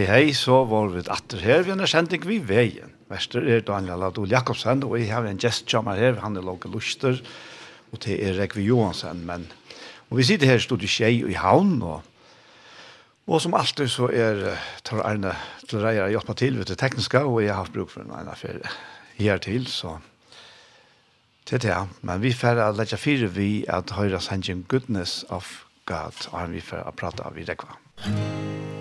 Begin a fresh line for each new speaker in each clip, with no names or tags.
Hei, hei, så var vi atter her, vi har sendt vi veien. Vester er Daniel Adol Jakobsen, og jeg har en gestjammer her, han er Låge luster, og det er Rekvi Johansen, men... Og vi sitter her, stod i Kjei i Havn, og Og som alltid så er Tor Arne til reier jeg hjelper til, ved det tekniske, og jeg har haft bruk for en annen ferie her til, så til det, Men vi får legge fire vi at høyre sannsyn goodness of God, og vi får prate av i rekva. Musikk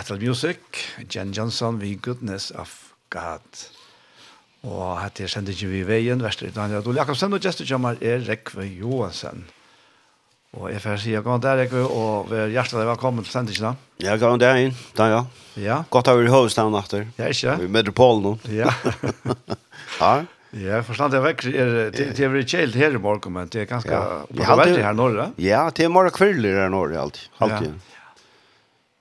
Battle Music, Jen Johnson, We Goodness of God. Og hette jeg kjente ikke vi i veien, verste i Daniel Adol Jakobsen, og gestet kommer er Rekve Johansen. Og jeg får si, god dag Rekve, og vi er hjertelig velkommen til sender ikke da.
Ja, god dag inn, Daniel.
Ja.
Godt å være i hovedstaden etter.
Ja, ikke?
Vi er metropolen nå.
Ja.
ja.
Ja, forstand jeg vekk, er, det, det er kjelt her i morgen, men det er ganske
ja.
på verre her norra.
Ja, det er morgen kvelder her norra alltid. alltid. Ja.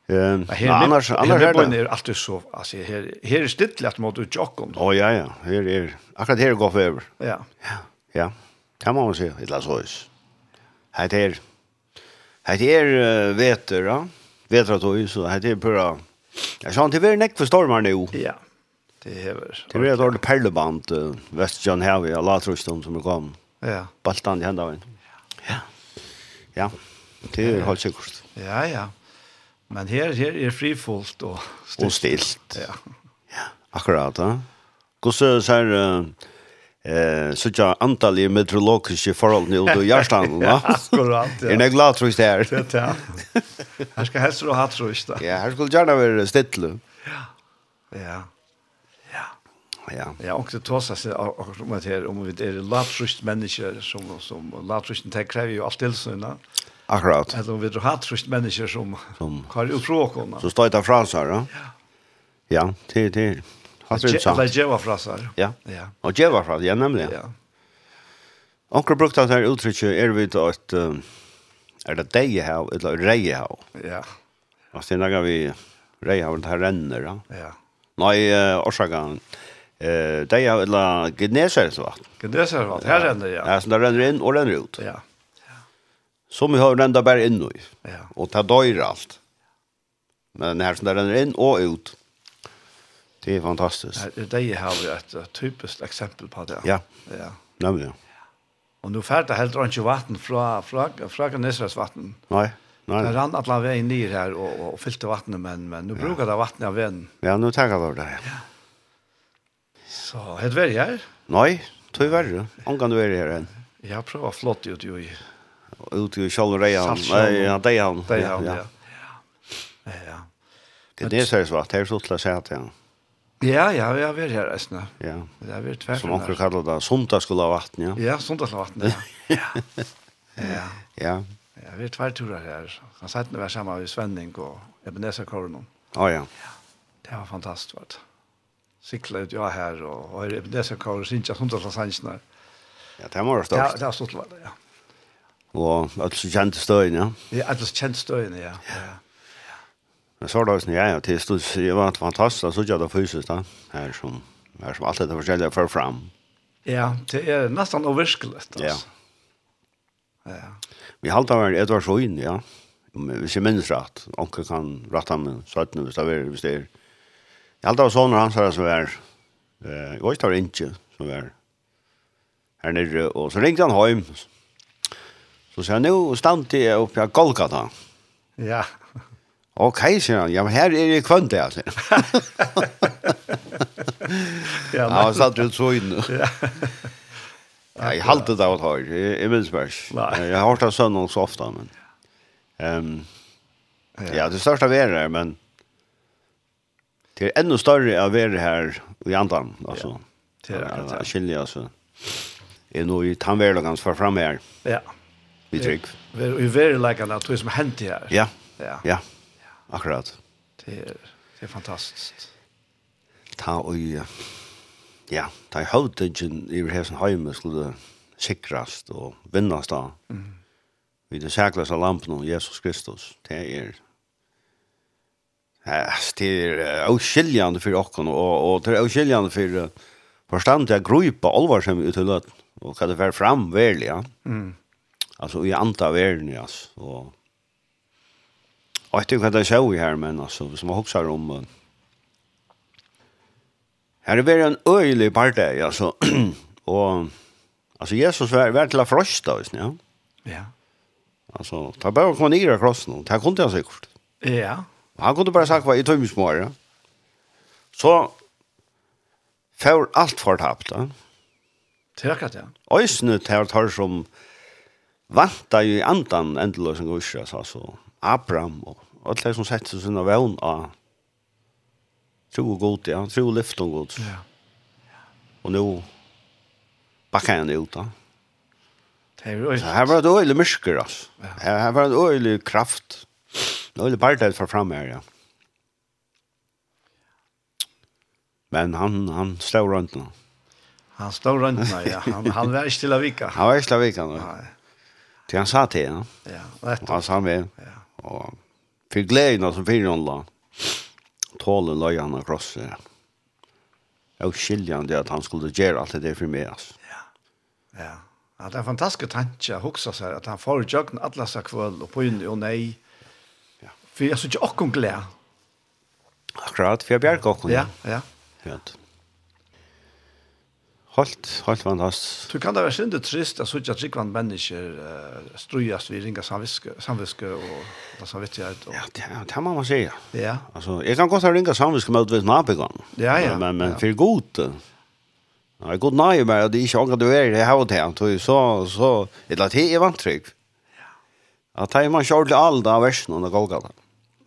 Ehm
annars annars
är
det
är alltid så alltså här här är stilla att mot jocken.
Ja ja ja, här är akkurat här går över.
Ja.
Ja. Ja. Kan man se det la så is. Här är här är veter ja. Veter att ju så här är bara Jag sa inte vi är näck för stormar nu.
Ja. Det är väl.
Det är ett ordentligt perleband Västjan här vi alla trostom som kom.
Ja.
Baltan i hända. Ja. Ja. Det är helt säkert.
Ja ja. Men her, her er frifullt og stilt.
Og stilt.
Ja.
ja akkurat, ja. Hvordan ser uh, eh så jag antal i meteorologiska förhållanden och då järstan va.
Akkurat. Ja.
Är ni glad tror
jag här. Ja. Här ska helst och hat tror jag.
Ja, här skulle gärna vara still.
Ja. Ja.
Ja.
Ja, ja och det tossa sig om att här om vi är latrust människor som som latrusten tar kräver ju allt till såna.
Akkurat.
Eller om vi har hatt trist mennesker som,
som
har utfråkene.
Så står det fra seg, ja? Ja, til, det. Hatt det sant.
Eller
djeva
fra seg.
Ja,
ja.
og djeva fra ja, nemlig.
Ja.
Onker brukte at her uttrykket er vi til at er det deg hav, eller rei hav?
Ja.
Og så lager vi rei hav, det her renner, ja.
Ja.
Nei, årsaken, eh, deg hav, eller gneser,
så vatt. Gneser, vatt, her renner, ja.
Ja, så det renner inn og renner ut.
Ja.
Som vi har rända bare inn i.
Ja.
Och ta döjer alt. Men här som det renner in och ut. Det är
fantastiskt. Ja, det har vi ett typiskt exempel på det.
Ja.
Ja.
Nemlig, Ja.
Och nu färda helt runt ju vatten från från från Nesras vatten.
Nej. Nej.
Det rann alla vägen ner här och och fyllde vattnet men men nu ja. brukar det vattnet av vägen.
Ja, nu tackar vi det. Ja.
Så, helt väl här?
Nej, tror jag. Hon du er här än.
Jag har provat flott ut ju i
ut i Kjall og
Reihan.
Nei, ja, det er han.
Det Deihan, ja.
Ja,
ja.
Det er så svart, det er så til å si at ja.
Ja, ja, vi har vært her resten.
Ja.
Det har vært tvert.
Som anker kallet det, sondag skulle ha vatten, ja.
Ja, sondag skulle ha vatten, ja. Ja. Ja.
Ja,
vi er tvert turer her. Han satt nå være sammen med Svenning og Ebenezer-Kornon.
Å, ja.
Ja, det var fantastisk, vart. Sikla ut jeg her, og Ebenezer-Kornon, synes jeg, sondag skulle ha sannsjoner.
Ja, det var størst.
Ja, det var stort, ja
og alt så kjente støyen, ja.
Ja, altså kjente støyene, ja. ja.
Men så var det da, ja, ja, til stod, det var fantastisk, så gjør det fysisk da, her som, her som alt dette forskjellige fører fram.
Ja, det er nesten overskelig,
altså.
Ja. ja.
Vi halte av Edvard Sjøen, ja, hvis jeg minnes rett, onker kan rette ham med søttene hvis det er, hvis det er. Jeg halte av sånne hans her som er, eh, jeg var ikke som er her nere, og så ringte han hjem, Så sier han, nå stand jeg oppe i Golgata.
Ja.
Ok, sier han, ja, men her er jeg kvønt det, sier han.
ja,
men. Han satt rundt så inne. ja. Ja, jeg halte det av et hår, jeg minns bare. Jeg har hørt av sønnen så ofte, men... Um, ja, det største av er her, men... Det er enda større av er her i andan, altså.
Ja, det er akkurat, ja.
Kjellig, altså. Jeg er nå i tannverdagens for fremme her.
Ja, ja
vi trygg.
Vi är very like att det som hänt här.
Ja.
Ja.
Ja. Akkurat.
Det är det är fantastiskt.
Ta och ja, ta i holdingen i Hesen Heimer skulle sikrast och vinnas då.
Mm.
Vi det säkras av lampen om Jesus Kristus. Det är det er oskiljande för okken, och och det är oskiljande för förstånd att gripa allvar som utlöt och hva det fer fram väl ja.
Mm.
Alltså i anta världen ja och Och jag tycker att det ser vi här men alltså som man hoppas om Här är det en öjlig parti alltså och alltså Jesus var väl till frosta visst ja.
Ja.
Alltså ta bara kom ner i krossen. Det kunde jag säkert.
Ja.
Han kunde bara sagt vad i tömsmåre. Ja? Så får allt förtapt. Ja?
Tørkat ja.
Øysne tar tar som vantar ju andan ändlösen gusja så så Abraham och alla som sätter sig sina vän av tro och god ja tro och lyft och god
ja
och nu backar han ut då
Det
här var det öjlig mysker alltså. Det här var det öjlig kraft. Det öjlig partiet för fram här, ja. Men han, han stod runt nu.
Han står runt nu, ja. Han, han var inte till att vika.
Han var inte till att
vika
nu. Nej. Till han sa til, henne.
Ja, rätt.
Han sa med.
Ja.
Och för glädjen som fyra han la. Tålen la han akross. Jag skiljer han det att han skulle gjøre alt det där för mig. Alltså.
Ja, ja. Ja, det er fantastisk tanke å huske seg at han får jøkken alle seg kvøl og på inn og nei.
Ja.
For jeg synes ikke åkken glede.
Akkurat, for jeg bjerg åkken.
Ja, ja.
Ja. Helt, helt fantastisk.
Du kan da være synd og trist at sånn at rikvann mennesker uh, strøyast vi ringer samviske, samviske og da samvittighet. Og...
Ja, det, det må man si.
Ja.
Altså, jeg kan godt ha ringer samviske med utvitt nabegang.
Ja, ja.
Men, men
ja.
for god. Ja, jeg går nøye med at jeg du graduerer i havet her, så, så, så, eller at jeg er vantrygg. At jeg man kjørte alle av versene under Golgata.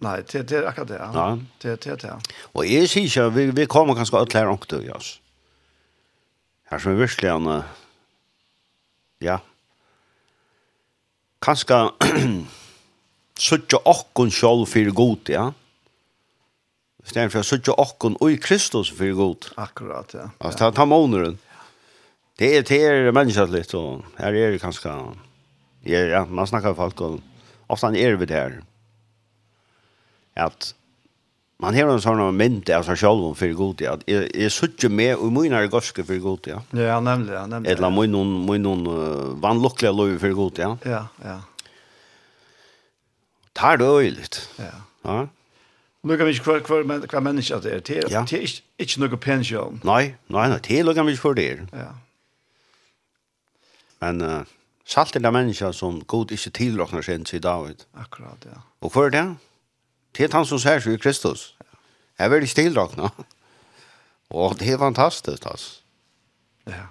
Nei, det, det er akkurat det,
ja.
Det, det, det, ja.
Og jeg sier ikke, vi, vi kommer kanskje alle her ångte, ja. Yes. Her som er virkelig han, ja, kanskje suttje okkon sjálf fyrir god, ja. I stedet for suttje okkon ui Kristus fyrir god.
Akkurat, ja.
Altså, ta, ta måneden. Det er, det er menneskelig litt, og her er det kanskje, ja, ja, man med folk, og ofte er vi der. her. At, man har en sånn mynd av seg selv om för god ja. Jeg, jeg söker med og min er gorske för god ja.
Ja, nemlig, ja, nemlig.
Eller min noen, min noen uh, vannlukkelige lov för god ja.
Ja, ja.
Tar det öjligt.
Ja.
Ja.
Nu kan vi ikke kvar kvar men kvar människa det är er
ja.
till inte inte någon pension.
nei. nej, nej, till kan vi ikke for det.
Ja.
Men uh, salt er det människa som god ikke tilråkner sin til David.
Akkurat, ja.
Og Och er det? Det er han som ser seg i Kristus. Jeg er veldig stildragna. Og det er fantastisk, altså.
Ja.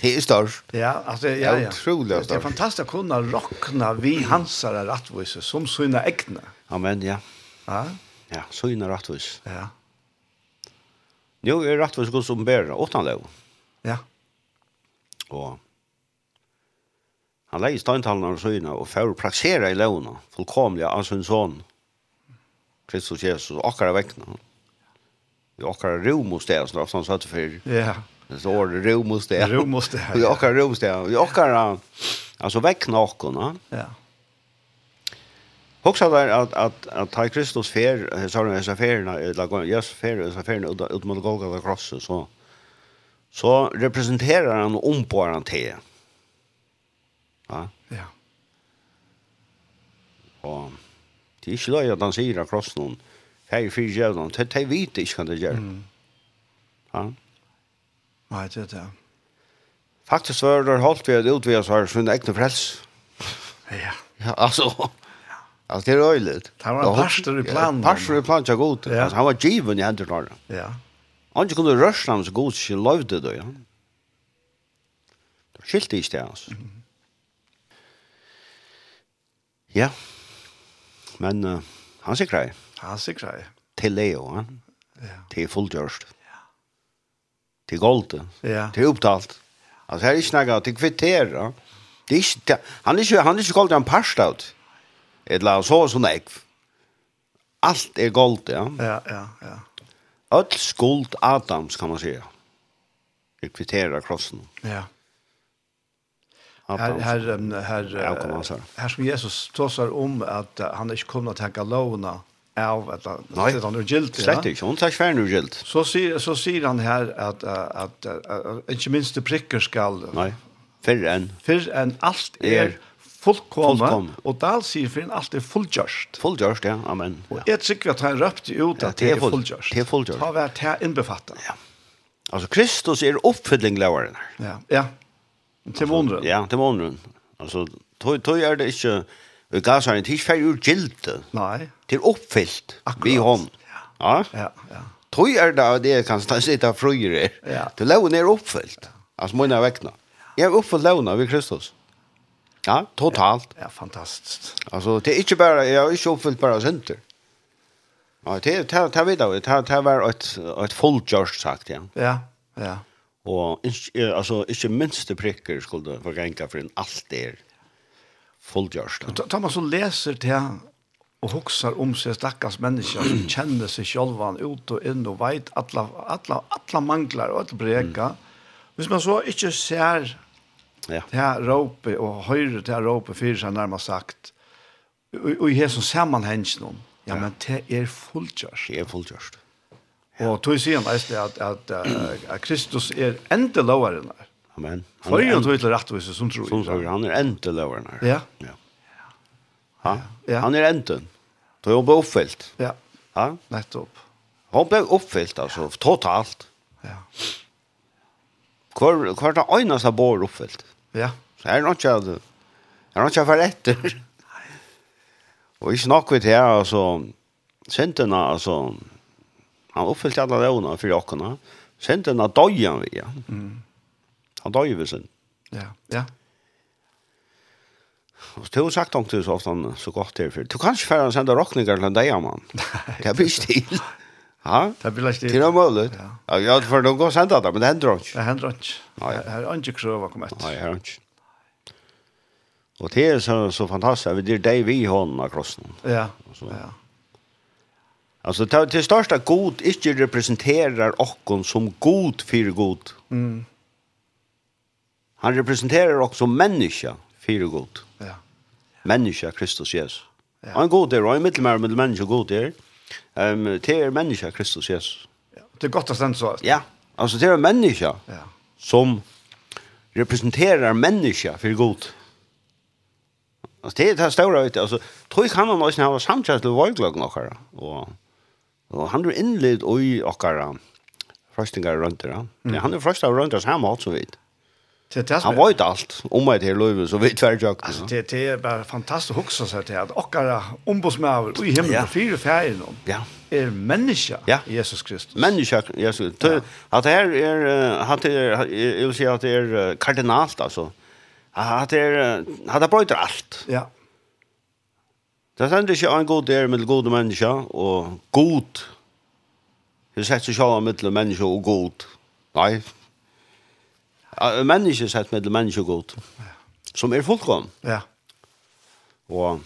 Det er størst.
Ja, altså, ja, ja.
Utrolig størst.
Det er fantastisk å kunne råkne vi hansare rattvise som sina egne.
Amen, ja.
Ja?
Ja, sina rettvis.
Ja.
Nå er rettvis god som bærer, åttan lov.
Ja.
Og han leier støyntalene og sina og får praksere i lovene, fullkomlig av sin son Kristus Jesus, akkara vekkna. Vi akkara rom hos det, som han satt för.
Ja.
Det står rom hos det.
Rom hos det.
Vi akkara rom hos det. Vi akkara, alltså vekkna akkorna.
Ja.
Hoxa där att at at ta Kristus fer så den här färna eller går yes fer så färna ut mot Golgata krosset, så så representerar han om på han te. Ja.
Ja.
Och Det er ikke løy at han sier av krossen, her er fyrir djevelen, det er vite ikke hva det gjør. Mm. Ja.
Nei, det er det.
Faktisk var det holdt vi at utvida seg sin egne frels.
Ja.
Ja, altså. altså det er öjligt.
Det var en pastor i planen.
Pastor i planen, ja, god.
Ja.
Altså, han var given i händer där.
Ja.
Han ikke kunne kunde ham så god, ikke lovde det. Ja. Det skilte inte det, altså. Mm. Ja. Men uh, han sier grei.
Han sikrer grei.
Til Leo, ja.
ja.
Til fullgjørst. Ja. Til golde.
Ja.
Til opptalt. Altså, her er ikke noe til kvitter, ja. Det er ikke, han er ikke, han er ikke golde han parst ut. Et la så og sånn ekv. Alt er golde, ja.
Ja, ja, ja.
Öll skuld Adams, kan man säga. Det kvitterar krossen.
Ja.
Här
här
här
här som Jesus talar om att han inte kommer att ta låna av
att
det han under gilt.
Slett inte, hon tar svär nu gilt.
Så säger så säger han här att att inte minst det prickar skall.
Nej.
För en för en
allt
är
fullkomna
och där säger för en allt är fullgjort.
Fullgjort ja, amen.
Och ett säkert att han röpt ut att det
är
fullgjort.
Det är fullgjort.
Har varit här inbefattat.
Ja. Alltså Kristus är uppfyllning lovaren.
Ja. Ja. Til måneden?
Ja, til måneden. Altså, tog, tog er det ikke, og gasaren er ikke ferdig ur gilte.
Nei.
Til oppfyllt, vi hånd. Ja,
ja, ja.
Tog er det, det kan stå sitte frøyre.
Ja.
Til loven er oppfyllt. Altså, må jeg vekne. Jeg er oppfyllt loven av Kristus. Ja, totalt.
Ja, ja
fantastisk. Altså, det er ikke bare, jeg er ikke oppfyllt bare synder. Ja, det, det, det, det, det, det, det, det, det, det, fullt det, det, Ja,
ja. det,
det, det, det, det, det, det, det, Og altså, ikke minste prikker skulle få genka for en
alt er fullgjørst. Ta man så leser til og huxar om seg stakkars mennesker som kjenner seg sjølvan ut og inn og veit alla, alla, alla manglar og alle breka. Mm. Hvis man så ikke ser
ja.
det her råpet og høyre det her råpet fyrir seg nærmest sagt og, og i hesson sammanhengs någon. ja, men det er fullgjørst.
Det er fullgjørst.
Og tog sier han eisne at, at, at Kristus er enda lovaren enn
Amen.
For
jo
tog til rettvise som tror.
Som tror, han er enda lovare enn
Ja.
Ja. Ha?
Ja.
Han er enda. Tog jo ble oppfylt.
Ja.
Ha?
Nettopp.
Han ble oppfylt, altså, totalt.
Ja.
Hvor, hvor er det øynene som bor oppfylt?
Ja.
Så er det ikke at er det ikke for etter. og ikke nok vidt her, altså, sintene, altså, Han uppfyllt alla lovna för jockarna. Sen den att döja vi. Ja.
Mm.
Han döjer vi sen.
Ja, ja.
Og du har sagt om det så ofte så godt det för. Du kan ikke færre sende rockninger til en dag, mann. Det blir stil. Ja,
det blir stil.
Det er mulig.
Ja,
ja for du går sende det, men det hender ikke.
Det hender ikke.
Her
er ikke krøv å komme
etter. Nei, her er ikke. Og det er så, så fantastisk. Det er det vi har av krossen.
Ja, ja.
Alltså det till största god inte representerar okkon som god för god.
Mm.
Han representerar också människa för god.
Ja.
Människa Kristus Jesus.
Ja.
Han god där, och mittelmär med människa god där. Ehm det är människa Kristus Jesus.
Ja. Det är gott att sen så.
Ja. Alltså det är människa.
Ja.
Som representerar människa för god. Alltså det är det här stora, alltså, tror jag kan han också ha samtidigt till våglag några. Och Og han er innledd i okkara frøstingar rundt der. Mm. Han er frøstingar rundt der samme alt
så vidt.
Han vet alt om meg til løyve, så vidt hver
tjøkken. Det, det er bare fantastisk å huske seg til at okkara ombudsmæver i himmelen
ja.
fire ferien
ja.
er menneska
ja.
Jesus Kristus.
Menneska Jesus. Ja. At det her er, at det er, jeg vil si at det er kardinalt, altså. At det er, at det brøyder alt.
Ja.
Det er ikke en god der med gode mennesker, og god. Det setter ikke alle med mennesker og god. Nei. Mennesker setter med mennesker og god. Som er fullkom.
Ja.
Og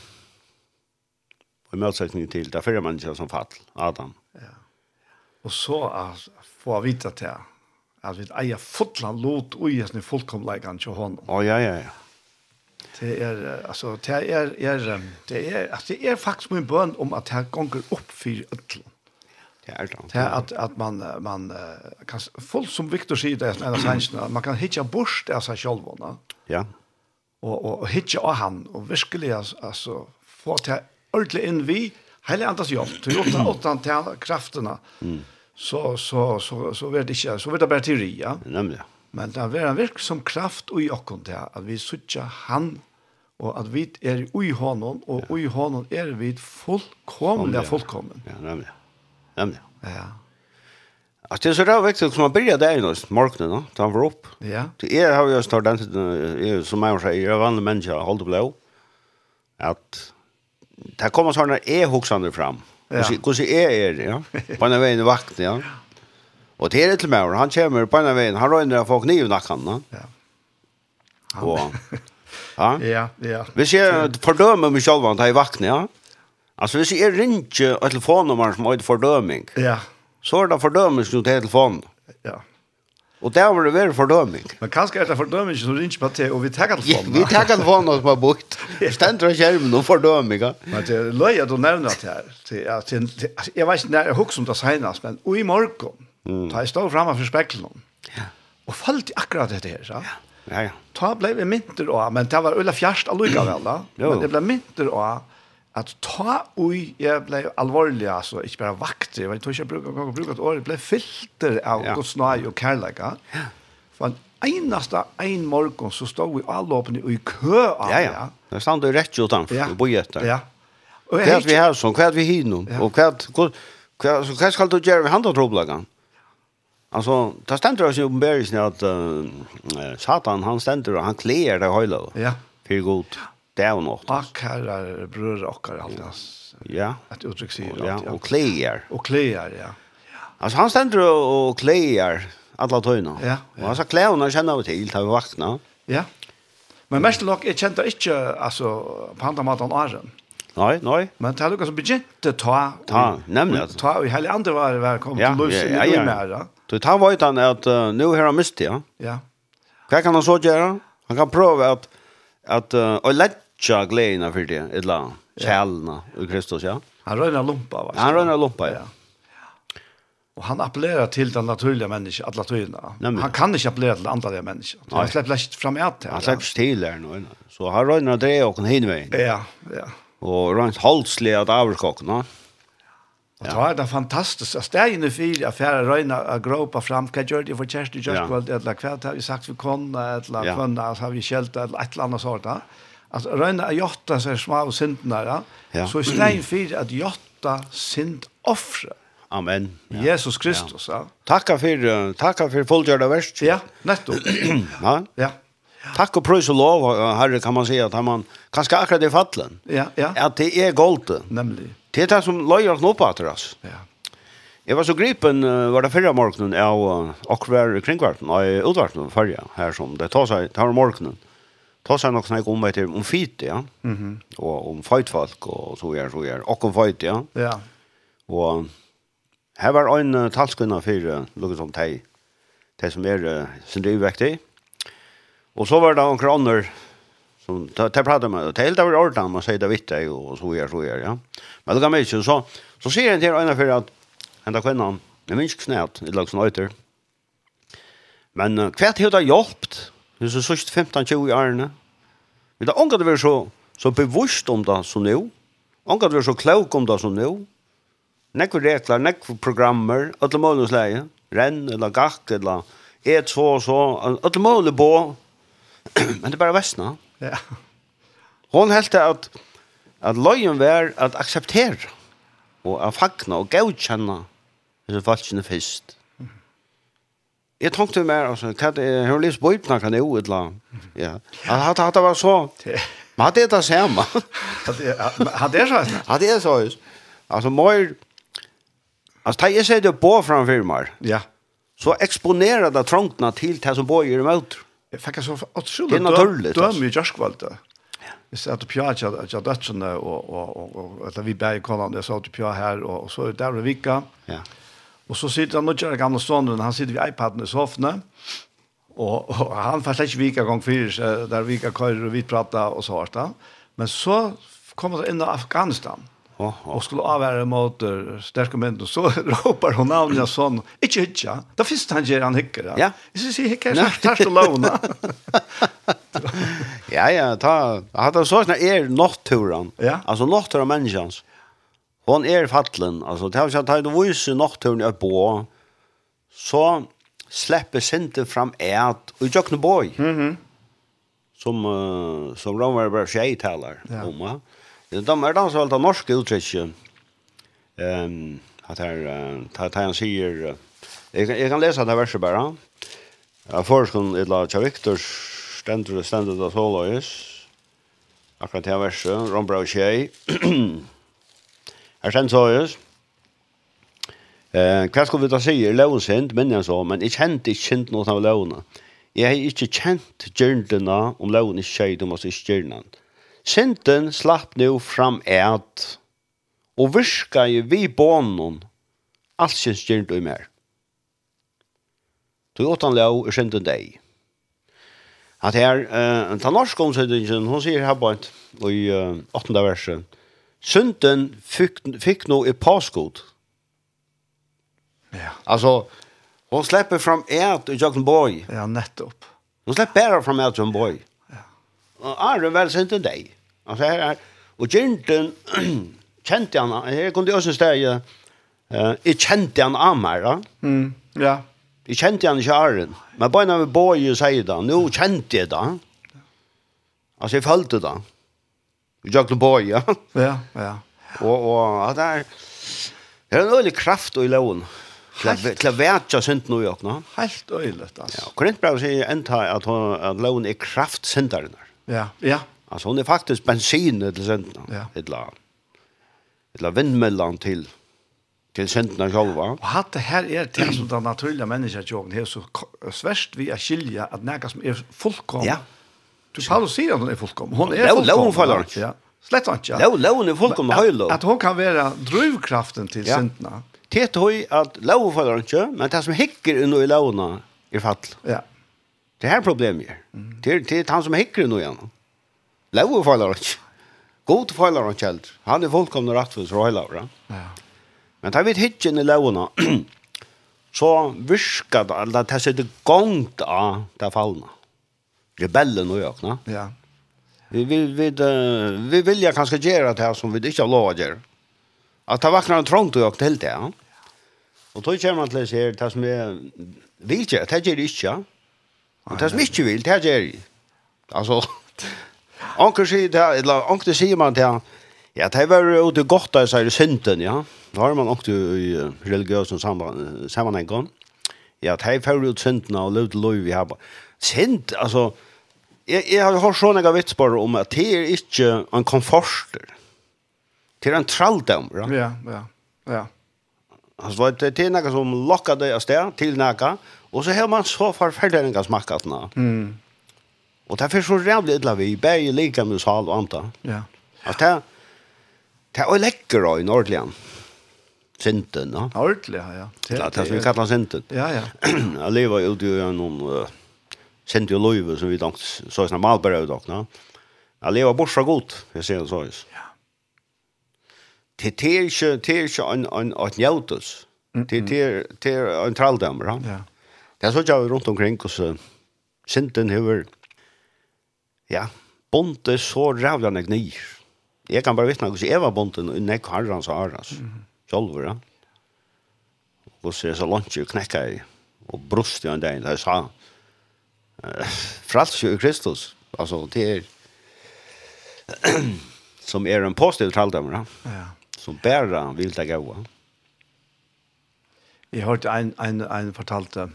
i motsetning til det fyrre mennesker som fall, Adam.
Ja. Og så får vi vite til at vi eier fotland lot og sin fullkomleggen til hånden.
Å, ja, ja, ja.
Det är alltså det är är det är att det är faktiskt min bön om att det gånger upp för öll.
Det är det.
Det är att att man man kan fullt som Victor säger det är sanningen man kan hitta bort det sig själv va.
Ja.
Och och, och hitta av han och verkligen alltså få till ordentligt in vi hela andas jobb. Du åtta åtta till krafterna. Mm. Så så så så vet det inte så vet det bara teori ja.
Nämligen.
Men det er en virk som kraft i okken til at vi sutja han og at vi er i hånden og ja. i hånden er vi fullkomne
ja.
fullkommen.
Ja, nemlig. Nemlig.
Ja.
Alltså det är så där viktigt som man börjar där nu, morgonen då, han för upp.
Ja.
Det är har jag startat den som man säger, jag vann människa håll blå. Att det kommer såna är huxande fram.
Ja.
Hur hur är det, ja? På en vägen vakt, ja. Och det är det till. Han kommer på ena vägen. Han röjner av folk nio nackan. No?
Ja. Han.
Och, ja.
ja, ja.
Vi ser fördömer mig själv att jag är vakna. Ja? Altså, hvis jeg ringer et telefonnummer som har et fordøming,
Ja.
Så er det fördömning som till telefon.
Ja.
Og det var det väl fordøming.
Men kanskje er det fordøming som ringer på te og vi tar
telefon.
Ja,
vi tar telefonen som bara bort. Stendt av skjermen og fordøming. Ja.
Men det er løy at du nevner det här. Jeg vet ikke, när jag huxar om det senest, men i morgon Mm. Ta jeg stod fremme for spekkelen.
Ja.
Og falt akkurat dette her, så.
Ja. Ja, ja.
Ta ble vi mynter av, men det var ulla fjerst allikevel da.
Jo.
men det ble mynter av at ta ui, jeg ble alvorlig, altså, ikke bare vakter, jeg tror ikke jeg bruker, bruker, bruker et år, jeg ble filter av
ja.
godsnøy og kærleika. Ja. For en eneste en morgen så stod vi alle åpne i kø av
ja, ja. Det stod jo rett utanfor,
ja.
bo etter.
Ja. Og
hva er vi her sånn, hva er vi
hinnom,
og hva, hva, hva, hva skal du gjøre ved handla troblagan? Alltså, det ständer oss i uppenbarelsen att uh, Satan, han ständer och han kler det hela.
Ja.
För god. Det är något.
Och här är bröder och här allt.
Ja.
Ett uttryck säger
det.
Ja,
och kler.
Och kler, ja.
Alltså han ständer och kler alla tøyna.
Ja.
Og Och så klär hon känner vi till, tar vi vakna.
Ja. Men mest lock är kända ikke altså på andra matan åren.
Nej, nej.
Men det er Lucas som begynte ta
ta nämligen
ta i hele andre var
välkommen
til
Lucy
i Mera.
Du tar vet han att uh, nu har han mist ja.
Ja.
Hva kan han så gjøre? Han kan prova att att uh, å lägga glädjen för det ett la kälna i Kristus ja.
Han røyner en lumpa va.
Han rör en lumpa ja.
Och han appellerar till den naturliga människan, alla
Nemlig.
Han kan inte appellera till andra
människor.
Han slipper ikke fram i til.
Han slipper ikke til där nå. Så han rör det och en.
Ja, ja.
Och rent holdslig at avskockna. Ja.
Og ja. det var fantastiskt. Alltså det är ju nu fyra affärer röjna att gråpa fram. Kan jag det för i Jörskvall ja. eller kväll har vi sagt vi kon eller
ja.
kvanna har vi kjelt? eller et eller annet sånt. Alltså røyne att jotta seg små og syndene. Ja?
Ja.
Så i stein för at jotta synd offre.
Amen. Ja.
Jesus Kristus. Ja.
Ja. Tacka för tacka för fullgjorda verset.
Ja, netto.
ja.
Ja.
Tack och prøys och lov, herre, kan man säga att man kanskje akkurat i fallen.
Ja, ja.
at det är goldt.
Nämligen.
Det er det som løyer oss nå på.
Ja.
Jeg var så gripen, var det fyrre morgenen, av akkurat kringkvarten, og utvarten fyrre, her som det tar seg, tar morgenen. Ta seg nok snakk om etter om fit, ja.
Mm -hmm.
Og om fightfolk, og så gjør, så gjør, og om fight, ja.
Ja.
Og her var en uh, talskunna for lukket som teg, teg som er uh, sin drivvektig. Og så var det noen kroner Så ta ta prata med och helt över ordan man säger det vitt och så gör så gör ja. Men det kan man ju så så ser det här ena för att ända kvinnan. Jag minns knät i lag som öter. Men kvärt hur det hjälpt. Det så sist 15 20 år Men det angår det väl så så bevisst om det så nu. Angår det väl så klok om det så nu. Nekk regler, nekk programmer, alle målens leie, renn eller gakk eller et så og så, alle målene på, men det er bare vestna.
Ja.
Hon helt at at løyen var at akseptere og at fagna og gautkjenne disse falskene fyrst. Jeg tenkte mer, altså, hva det er, hun lyst bøypna kan jo et eller. Ja. At det var så, men hadde jeg det samme.
Hadde jeg
så? Hadde jeg så, altså, mer, altså, da jeg sier det på framfor meg,
ja.
så eksponerer det trångtene til det som bøyer i møter.
Jeg fikk så utrolig døm i Jørskvalda. Jeg sa til Pia at jeg dødsene, og og, og, og at vi bæg konan, jeg sa til Pia her, og og så er det der og vika. Og så sitter han, og kjører gamle stående, han sitter ved iPaden i sofne, og, og han får slett ikke vika gang fyrir, der vika køyre og vi prater og så hardt. Men så kommer han inn i Afghanistan,
Och
och skulle avvære mot starka män och så ropar hon namn jag sånn, Inte hytja, det finns han gjør han hykker.
Ja.
Så ser hykker, så tar så låna.
Ja ja, ta hade så såna är nattturen.
Ja.
Alltså nattturen människans. Hon är fattlen, Alltså det har jag tagit vise nattturen jag på. Så släpper synte fram ät och jag boy. Mhm. Mm som uh, som Romer bara tjej talar
ja.
om. Ja Det de är så allt norsk uttryck. Ehm att här att han säger jag kan läsa det verset bara. Ja, forskon ett la Tja Victor ständer stendur det så lois. Akkurat det verset Rombra och Shea. Här sen så just. Eh, hva skal vi da si? Løven sint, men jeg så, men jeg kjente ikke kjent noe av løvene. Jeg har ikke kjent gjørndene om løvene ikke skjedd, om oss ikke gjørndene. Sinten slapp nu fram et, og virka i vi bånen, alt sin styrt og mer. Du åttan lov er sinten deg. At her, uh, ta norsk omsetningen, hun sier her på et, i uh, 8. verset, Synden fikk, fikk nå i påskod.
Ja.
Altså, hun slipper fram et i Jøkken Boy.
Ja, nettopp.
Hun slipper bare fram et i Boy. Ja. Arne vel sent en deg. Altså her er, og Gjernten kjente han, her kom det også en steg, uh, jeg kjente han av meg, da.
Mm, ja.
Jeg kjente han ikke Arne, men bare når vi bor i seg da, nå kjente jeg da. Altså jeg følte da. Vi gjør det bor ja.
Ja, ja.
Og, og at det er, det er en øyelig kraft i loven. Klavetja synd nu i åkna.
Helt øyelig, altså.
Ja, Korintbrev sier enda at, at loven er kraft syndarinnar.
Ja, ja.
Alltså hon är faktiskt bensin till sändarna.
Ja.
Ett la. Ett la vindmällan till till sändarna själva.
Och hade det här är det som den naturliga människan jag här så svärst vi är skilja att näka som är fullkom.
Ja.
Du Paulus säger att hon är fullkom. Hon
är
fullkom.
Lån faller.
Ja. Slett inte. Ja.
Lån lån är fullkom höjlo.
Att hon kan vara drivkraften
till
sändarna.
Det är att lån faller inte, men det som hickar under i låna i fall.
Ja.
Det här problemet är. Det det är han som hickar nu igen. Låg och fallar inte. God fallar han helt. Han är fullkomna rätt för så hela.
Ja.
Men tar vi ett hitchen i lågorna så viskar det alla det sätter gångt av där fallna. Rebellen och ökna.
Ja.
Vi vill vi vi vill jag kanske göra det här som vi inte har lovat göra. Att ta vakna en trångt och jag till det. Ja. Och då kommer man till sig här, det som är vilket, det är det inte. Og det som ikke vil, det gjør det. Altså, anker sier det, eller anker sier man det, ja, det var jo det godt av seg i synden, ja. Nå har man anker i religiøse sammenhengen. Ja, det var jo synden og lød lov vi har. Synd, altså, jeg, jeg har hørt sånne vitsbare om at det er ikke en komforter. Det er en tralldom, ja?
Ja, ja, ja.
Altså, det er noe som lokker deg av sted til noe, Og så har man så forferdelig en smakket den.
Mm.
Og det er så rævlig illa vi bär lika med sal og anta.
Ja.
Att det det är läcker i Nordlian. Sinten, ja.
Ordentlig, ja.
Det er det som vi kallar sinten.
Ja, ja.
Jeg lever ute i noen uh, sinte løyve som vi langt så sånn malbæra ut av, no? Jeg lever bort fra godt, jeg ser det så.
Ja.
Det er ikke, det er ikke en, en, en, en, en, en, en, en traldamer,
ja.
Ja Jeg så ikke rundt omkring hvordan synden hever, ja, bonte så rævla nek nyr. Jeg kan bare vitna hvordan jeg var bonte nek harrans og harrans, sjolver, ja. Hvordan jeg så lunge knekka i, og brust i en dag, jeg sa, frals jo i Kristus, altså det er, som er en positiv tralldømmer, ja. som bæra vil det gaua.
Jeg hørte en, en, en fortalte,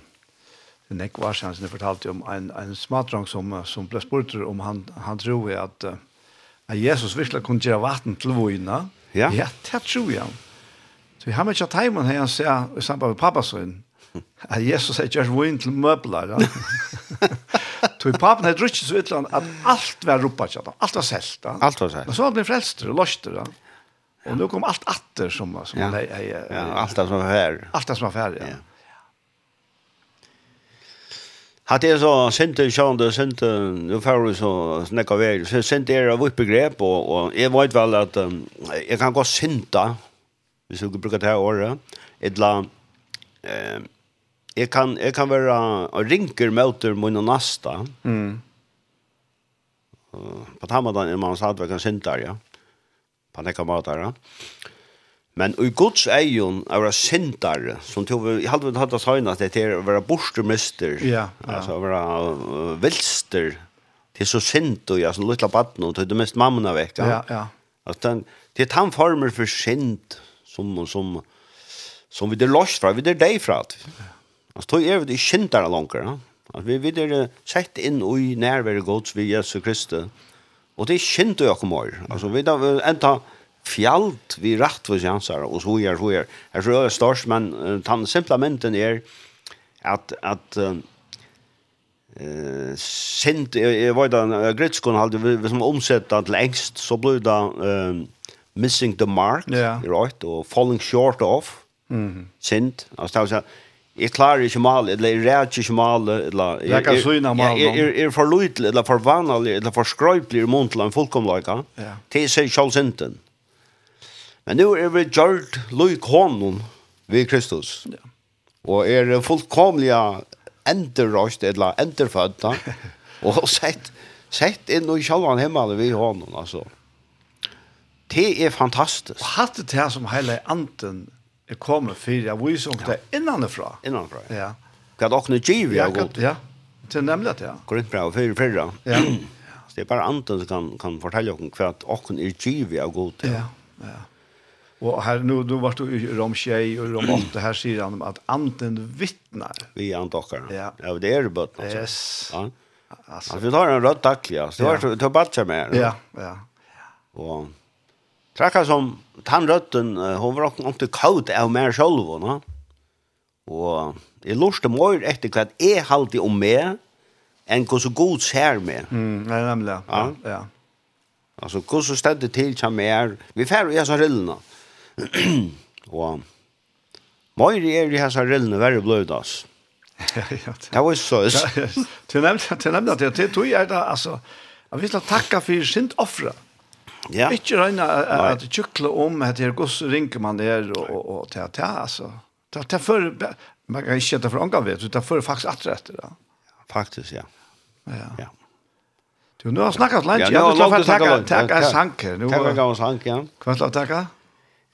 en ekk var sen som fortalte om en, en smadrang som, som ble spurt om han, han tror at, at Jesus virkelig kunne gjøre vatten til vojna.
Ja.
ja, det tror jeg. Så jeg har mye teimen her han sier, i samband med pappa at Jesus har gjort vojn til møbler. Ja. Så papen har drukket så ytterligere at alt var ropa til alt var selt. Ja.
Alt var selt.
Men så han ble frelster og løster. Ja. Og nå kom alt atter som, som
ja.
han har.
Ja, alt det som var her.
Alt det som var her, ja.
ja. Hatt er så sinte sjående, sinte, nå får vi så snakka vei, så sinte er av begrep, og, og jeg vet vel at um, jeg kan gå sinta, hvis du bruker det her året, etla, eh, jeg kan, jeg kan være, og rinker møter min og nasta,
mm.
Uh, på tammadan er man satt, jeg kan sinte, ja, på nekka mater, ja, Men i Guds egen er det syndare, som tog vi, jeg hadde hatt det sånn at det er å være borstermester,
ja, ja.
altså å være uh, vilster, til så synd og jeg som luttla baden, og det mest mammen av vekt,
ja. ja,
ja. Altså, det er den former for synd som, som, som vi er lost fra, vi er deg fra. Altså, det er vi syndare langer, ja. At vi vi er sett inn i nærvære gods ved Jesus Kristi. Og det er kjent jo kommer. Altså, vi er enda, fjalt vi rett for sjanser, og så er, så er. Jeg tror det er størst, men uh, den simple mynden er at, at uh, uh, sint, jeg, jeg var da, uh, Gritskon hadde vi, vi som omsettet til engst, så ble det uh, missing the mark,
yeah.
right, og falling short of,
mm
-hmm. sint, altså det er Jeg klarer ikke male, eller jeg ræder ikke mal, eller
jeg, kan syne male.
Jeg, jeg, er for lydelig, eller for vanlig, eller for skrøypelig i munnen til en fullkomløyga.
Ja.
Det er seg selv sinten. Men nu är vi gjort lojk honom vid Kristus.
Ja.
Och är fullkomliga enderröst eller enderfödda och sett sett in i själva himmelen vid honom alltså. Det är fantastiskt.
Och hade det här som hela anden är kommet för jag vis om det innanifra.
Innanifrån.
Ja.
Hva också nu
giv
jag god?
Ja. Till nämligen det. Korrekt
bra för förra.
Ja.
Det er bare anden som kan kan fortelle dere hva och är giv god, gott.
Ja. Ja. Og her, nu då var du i Rom 6 og Rom 8 her sier han at anden vittnar.
Vi er antakar.
Ja.
ja, det er det bøtt. alltså.
Yes.
Ja.
Alltså,
alltså vi tar en röd tackla. Ja. Så
det
var ta batcha med.
Ja, ja.
Och Trakka som tannrøtten, hun var nok ikke kalt av meg selv, no? og jeg lurte mer etter hva jeg halte om meg, enn hva så god ser meg.
Mm, nei, nemlig, ja. ja.
ja. Altså, hva så stedet til som jeg vi færre jeg så rillene, mm. og Møyre er i hans rillene verre
bløyd oss.
Det var så.
Du nevnte at det tog jeg det, altså, jeg vil takka for sint offre.
Ja.
Ikke røyna at tjukle om at det er gos ringer man der og, og, til at ja, altså. Det er for, man kan ikke ta for ångan vet, det er for faktisk atretter da.
Faktisk, ja.
Ja.
ja.
Du, nu har snakket langt.
Ja, nu har
snakket langt.
Takk er
sanker.
Takk
er sanker,
ja.
Hva er det å takke?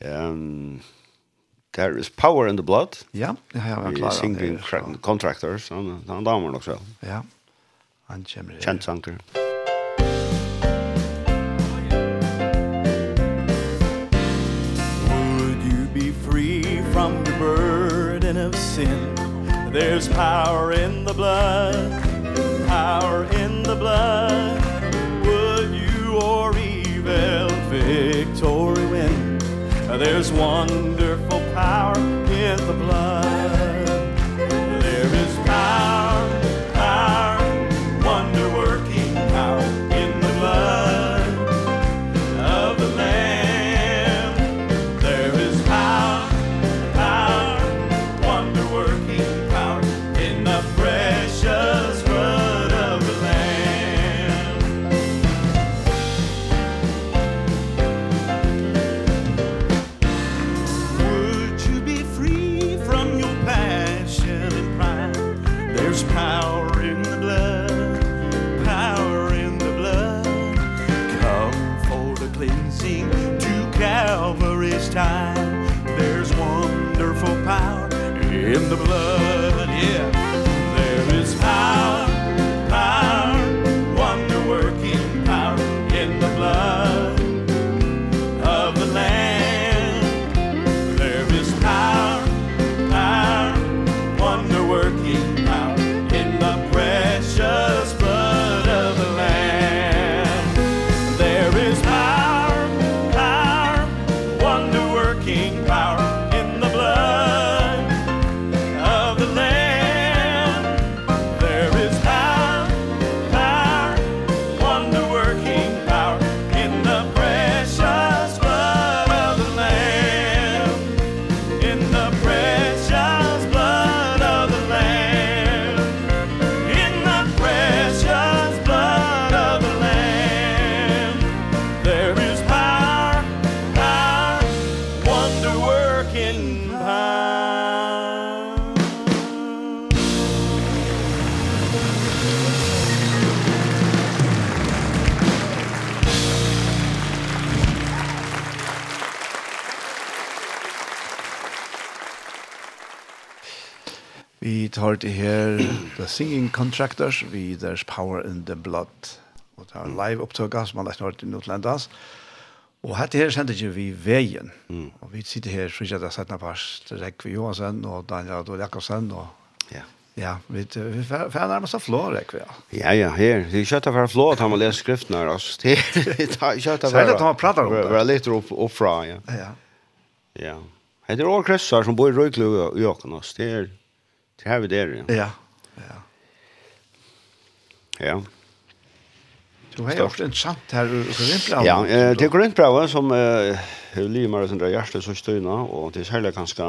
Um, there is power in the blood.
Ja, det har jeg
varit
klar.
Singing contractors, han, han damer också.
Ja, han kommer.
Känd sankare.
Would you be free from the burden of sin? There's power in the blood. There's
one hørte her The Singing Contractors vi There's Power in the Blood. Og det er live opptøkker som man har hørt i Nordlandas. Og hette her sender ikke vi veien. Mm. Og vi sitter her, så ikke det er sette pars til Rekvi Johansen og Daniel Adol Jakobsen. Og,
ja.
Ja, vi, vi får nærmest av flå, Rekve. Ja,
ja, her. Det er kjøttet fra flå at han må lese skriften her. Altså. Det er kjøttet fra...
Særlig at han prater om det.
Det er litt opp, oppfra, ja.
Ja.
Ja. Det er også krøsser som bor i Røyklu og Jøkken. Det er... Det har vi der, ja.
Ja, ja.
Ja.
Du har gjort en sant her i Korintbrau.
Ja, eh, det er Korintbrau som eh, livet med sin hjerte så støyna, og det er særlig ganske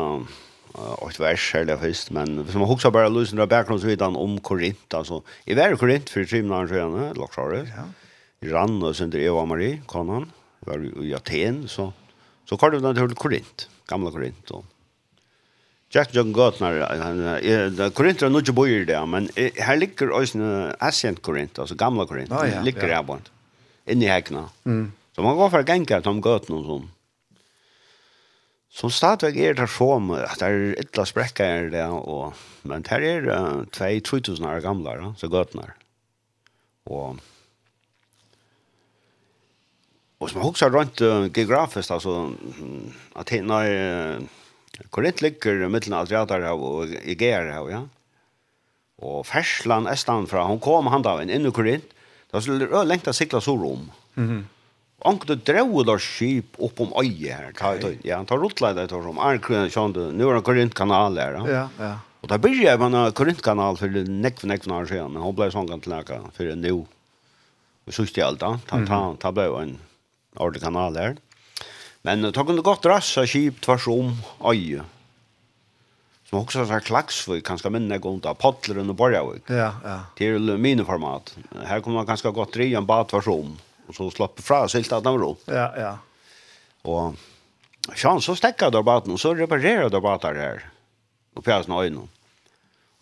och ett vers særlig først, men hvis man husker bare lösen av bakgrunnsvidan om Korint altså, i hver Korint for tre minutter siden, lockar
Ja.
I rann og sen Eva Marie kanon var i Aten så så kallet vi den til Korint gamla Korint og Jack John Gottner, Korinther er noe bøyer det, men her ligger også en Ascent Korinther, altså gamla Korinther,
ah, ja,
ligger
ja.
her bort, inni hekna.
Mm.
Så man går for gengar til om Gottner og sånn. Som stadigvæk er det som, at det er ytla sprekka er det, og, men her er uh, 2-3000 år gamla, da, så Gottner. Og, og som man husker rundt uh, geografisk, altså, at henne er, uh, Korint ligger mittlen av Triatar og Egeer her, ja. Og Fersland, Estan fra, hun kom han da inn i Korint, da skulle det lengt av sikla så rom.
Mm
-hmm. Anke det drev der skip opp om øye her, ta, ta, ja, han tar rotla rotleid der om Arkrøn, sånn du, nå er det Korint-kanal her, ja.
Ja, ja.
Og da byrja jeg med en Korint-kanal for nekv, nekv, nekv, nekv, men hun blei sånn gant laka for en nu. Og sørste jeg alt da, ta, ta, ta, ta, ta, ta, ta, ta, ta, ta, ta, ta, Men det kunne godt rassa skip tvers om øye. Som også er klagsvøy, kanskje minne jeg under Podleren og Borgavik.
Ja, ja.
Til miniformat. Her kommer man kanskje godt dri en bad tvers om, og så slapp fra silt at den ro.
Ja, ja.
Og sjans, så stekket der baden, og så reparerer der baden her. Og pjæsen og øynene.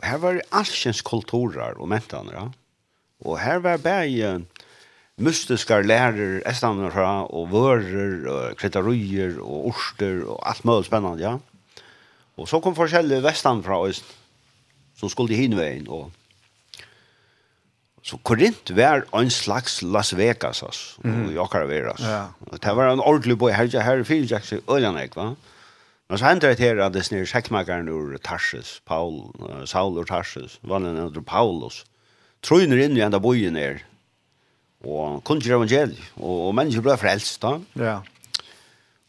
Og her var det alskjens kulturer og mentaner, ja. Og her var bare mystiska lärare, estanar fra, och vörer, och kritaröjer, och orster, och allt möjligt spännande, ja. Och så kom forskjellige vestan fra oss, som skulle hinvägen, och Så Korint var en slags Las Vegas, altså, mm. i akkurat veras.
Ja.
Og det var en ordentlig boi, her, her fyrir jeg ikke øyne, va? Men så hendte det her at det snir sekkmakaren ur Tarsus, Paul, Saul ur Tarsus, vanlig ur Paulus, trøyner inn i enda boien er, og kunnskjer evangeliet, og, og mennesker ble frelst da.
Ja.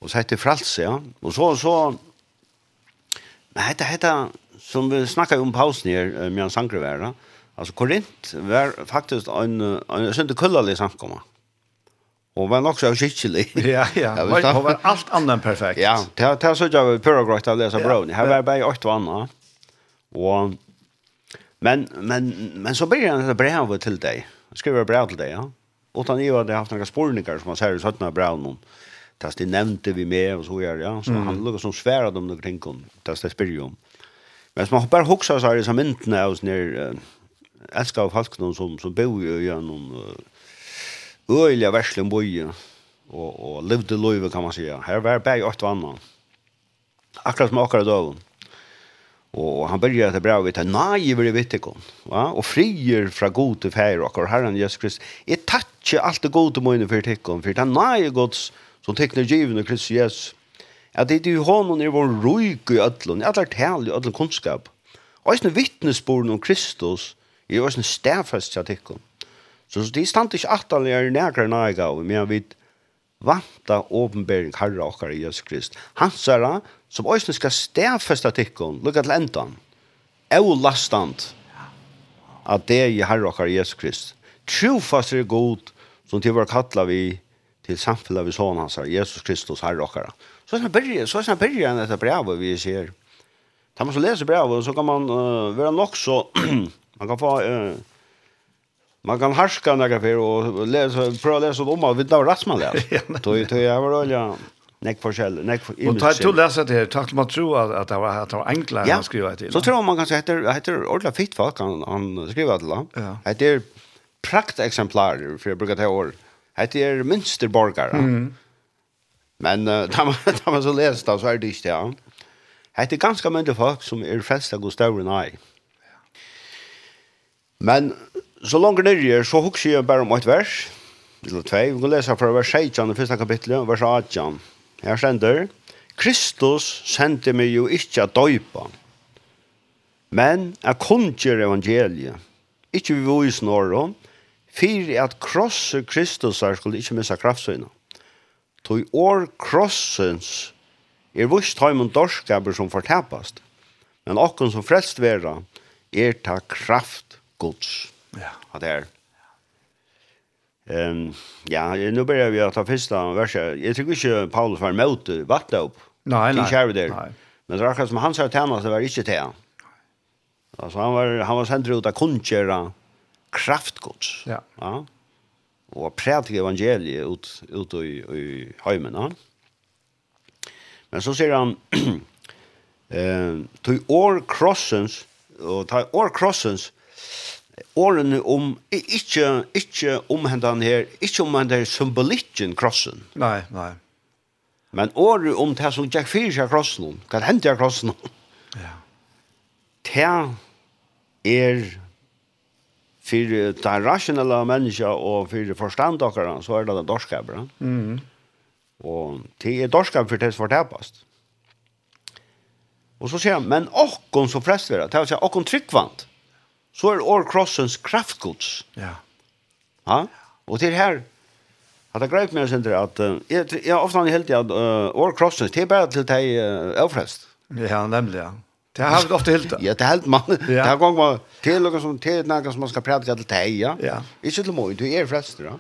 Og så heter frelse, ja. Og så, så, men hette, hette, som vi snakket om pausen her, med en sangrevær, altså Korint var faktisk en, en, sønte kullalig samkommet. Og var nok så avskikkelig.
Ja, ja.
Han
var, var alt annet perfekt.
Ja, det var så jeg pura grøyt av
som
brøvn. Her var bare åtte vannet. Og, men, men, men så blir han brev til deg. Han skriver brev til deg, ja utan jag hade haft några spårningar som man säger så att Brown om tas det nämnde vi med och så gör ja så han lukar som svära dem några ting om tas det spirium men som man bara huxar så här som inte när oss när älskar av folknum som som bor ju genom öliga värslen boje och och levde löve kan man säga här var bäg åt vannan akkurat som akkurat då Og han börjar att bra vet nej vi vet kom va? Och frier från god till färg och herren Jesus Kristus. Är tatt ikke alt det gode mine for tikkene, for det er nøye gods som tikkene givende Kristus Jesus. At det er jo hånden er vår røyk i ødlen, i alle tal i ødlen kunnskap. Og eisne vittnesborene om Kristus er jo eisne stedfest til tikkene. Så de stand ikke ataligere nærkere nøye gav, men vi vanta åpenbering herre okkar i Jesus Krist. Hans det, som òsne skal stedfesta tikkun, lukka til endan, eu lastant, at det er herre okkar i Jesus Krist. Trofast er god, som til var kalla vi til samfunnet vi sånn hans, Jesus Kristus herre okkara. Så er det byrje, så er det byrje enn dette brevet vi ser. Da man så leser brevet, så kan man uh, være nok så, man kan få, uh, man kan harska nekka för og lese, prøve å lese om at vi da var rett man leser. Jeg var olja, nek forskjell, nek for
Og ta to lese det her, takk man tror at, det var, at det var enklere
ja.
å skrive til.
Så tror man kanskje heter, heter ordentlig fitt folk han, han skriver til.
Ja.
Heter prakteksemplarer, for jeg bruker det år. Hette er Münsterborgare. Mm. Men uh, da, man, da man så leser det, så er det ikke det. Ja. Hette er ganske mye folk som er frelst av Gustav og. Men så langt nere, så husker jeg bare om et vers, eller tvei. Vi kan lese fra vers 16, det første kapitlet, vers 18. Her stender, Kristus sendte meg jo ikke å døypa, men jeg kunngjør evangeliet. Ikke vi vise nåre, Fyre at krosse Kristus er skulle ikke missa kraftsøyna. Toi år krossens er vust heimen dorskaber som fortapast, men okken som frelst vera er ta kraft gods.
Ja.
At det er. Um, ja, nu börjar vi ta första verset. Jag tycker inte Paulus var emot vattnet upp.
Nej, nej.
Inte där.
Nej.
Men det är som han sa till honom så var det inte till. Alltså han var, han var sänd ut att kunnkjöra kraftgods.
Ja.
ja. Og prædike evangeliet ut, ut i, i heimene. Men så sier han, eh, til år krossens, og ta år krossens, årene om, ikke, ikke om hendene her, ikke om hendene her symbolikken krossen.
Nei, nei.
Men året om det som Jack Fyrs er krossen, hva hendte er krossen?
Ja.
Det er för den rationella människa och för förståndakaren så är det den dorskabra.
Mm.
Och det är dorskab för det som förtäpast. Och så säger han, men åkon så frest vi det. Det vill säga, åkon tryggvant. Så är år krossens kraftgods.
Ja.
Ja. Och det här att det grejt mig sen att jag ofta har helt jag år krossens det är bara till dig överfrest.
Ja, nämligen. Det har vi ofte helt.
Ja, det helt man. Det har gång var till något som till något som man ska prata till dig, ja. Inte till mig, du är frälst, ja.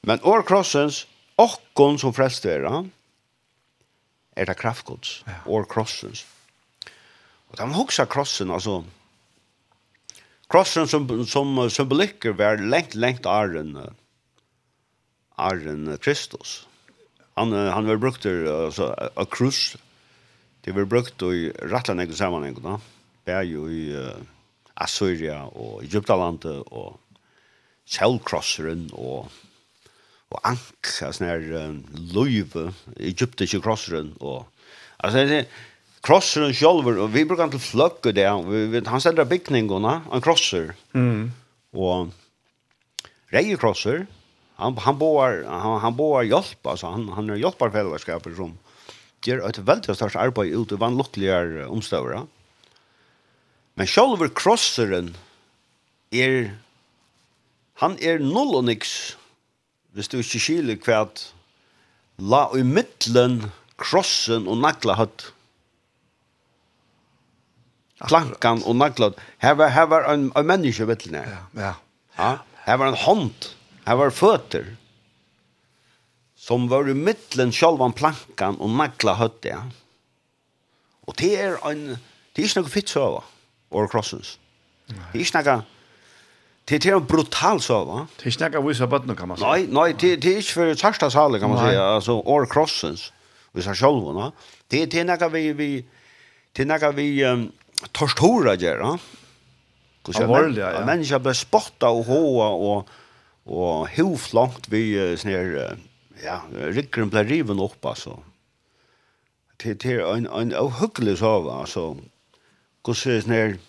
Men or crossens och kon som frälst är, ja. Är det kraftgods or crossens. Och de huxar crossen alltså Crossen som som symboliker var längt längt arren arren Kristus. Han han var brukt alltså a cross Det var brukt i rattlan egen sammanheng, da. Bär jo i uh, Assyria og Egyptalandet og Sjælkrosseren og og ank, altså nær um, løyve, egyptiske krosseren og altså det krosseren sjølver og vi brukar til fløkke det vi, vi, han sender bygningene en krosser
mm.
og reie krosser han, han boar han, han boar hjelp altså han, han er hjelparfellesskaper som gjør et veldig størst arbeid ut i vanlukkeligere omstøvere. Men selv krosseren er, han er null og niks, hvis du ikke skiler hva at la i middelen krossen og nagla hatt. plankan og nagla. Her var, her var en, en menneske i middelen her.
Ja, ja.
ja. Her var en hånd, her var føtter som var i mittlen sjálvan plankan og nagla høtti. Og det er en, det er ikke noe fitt søva over krossens. Det er ikke noe, det er en brutal søva.
Det er ikke noe vise bøttene, kan man si.
Nei, nei det, det er ikke for tørsta sale, kan man si, altså over krossens, hvis han sjálvan. Det, det er noe vi, vi, det er noe vi um, torsthora gjør, ja.
Alvorlig, ja.
Mennesker ble spotta og hoa og, og hovflankt vi uh, sånne ja, ryggren ble riven opp, altså. Til, til en, en avhuggelig sove, altså. Hvordan er det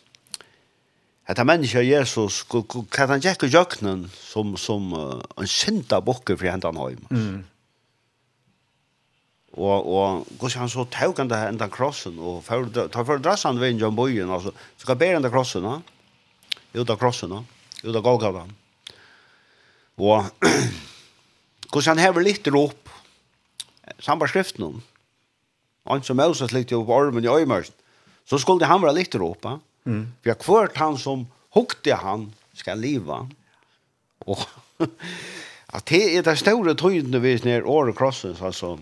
at han menneske Jesus, hva han gikk i jøkkenen som, som uh, en synda bokker for hentan høyma.
Mm.
Og, og hvordan han så tog han det enda krossen, og for, ta for drassan ved en Boyen, altså, så kan bære enda krossen, ja? ut av krossen, ja? ut av Golgata. Og Hvordan han hever litt rop, sambar skriften om, han som Moses litt opp ormen i øymørsen, så skulle han være litt rop,
mm.
for jeg kvart han som hukte han skal liva. Og at det er det store tøyene vi nere året krossen, altså.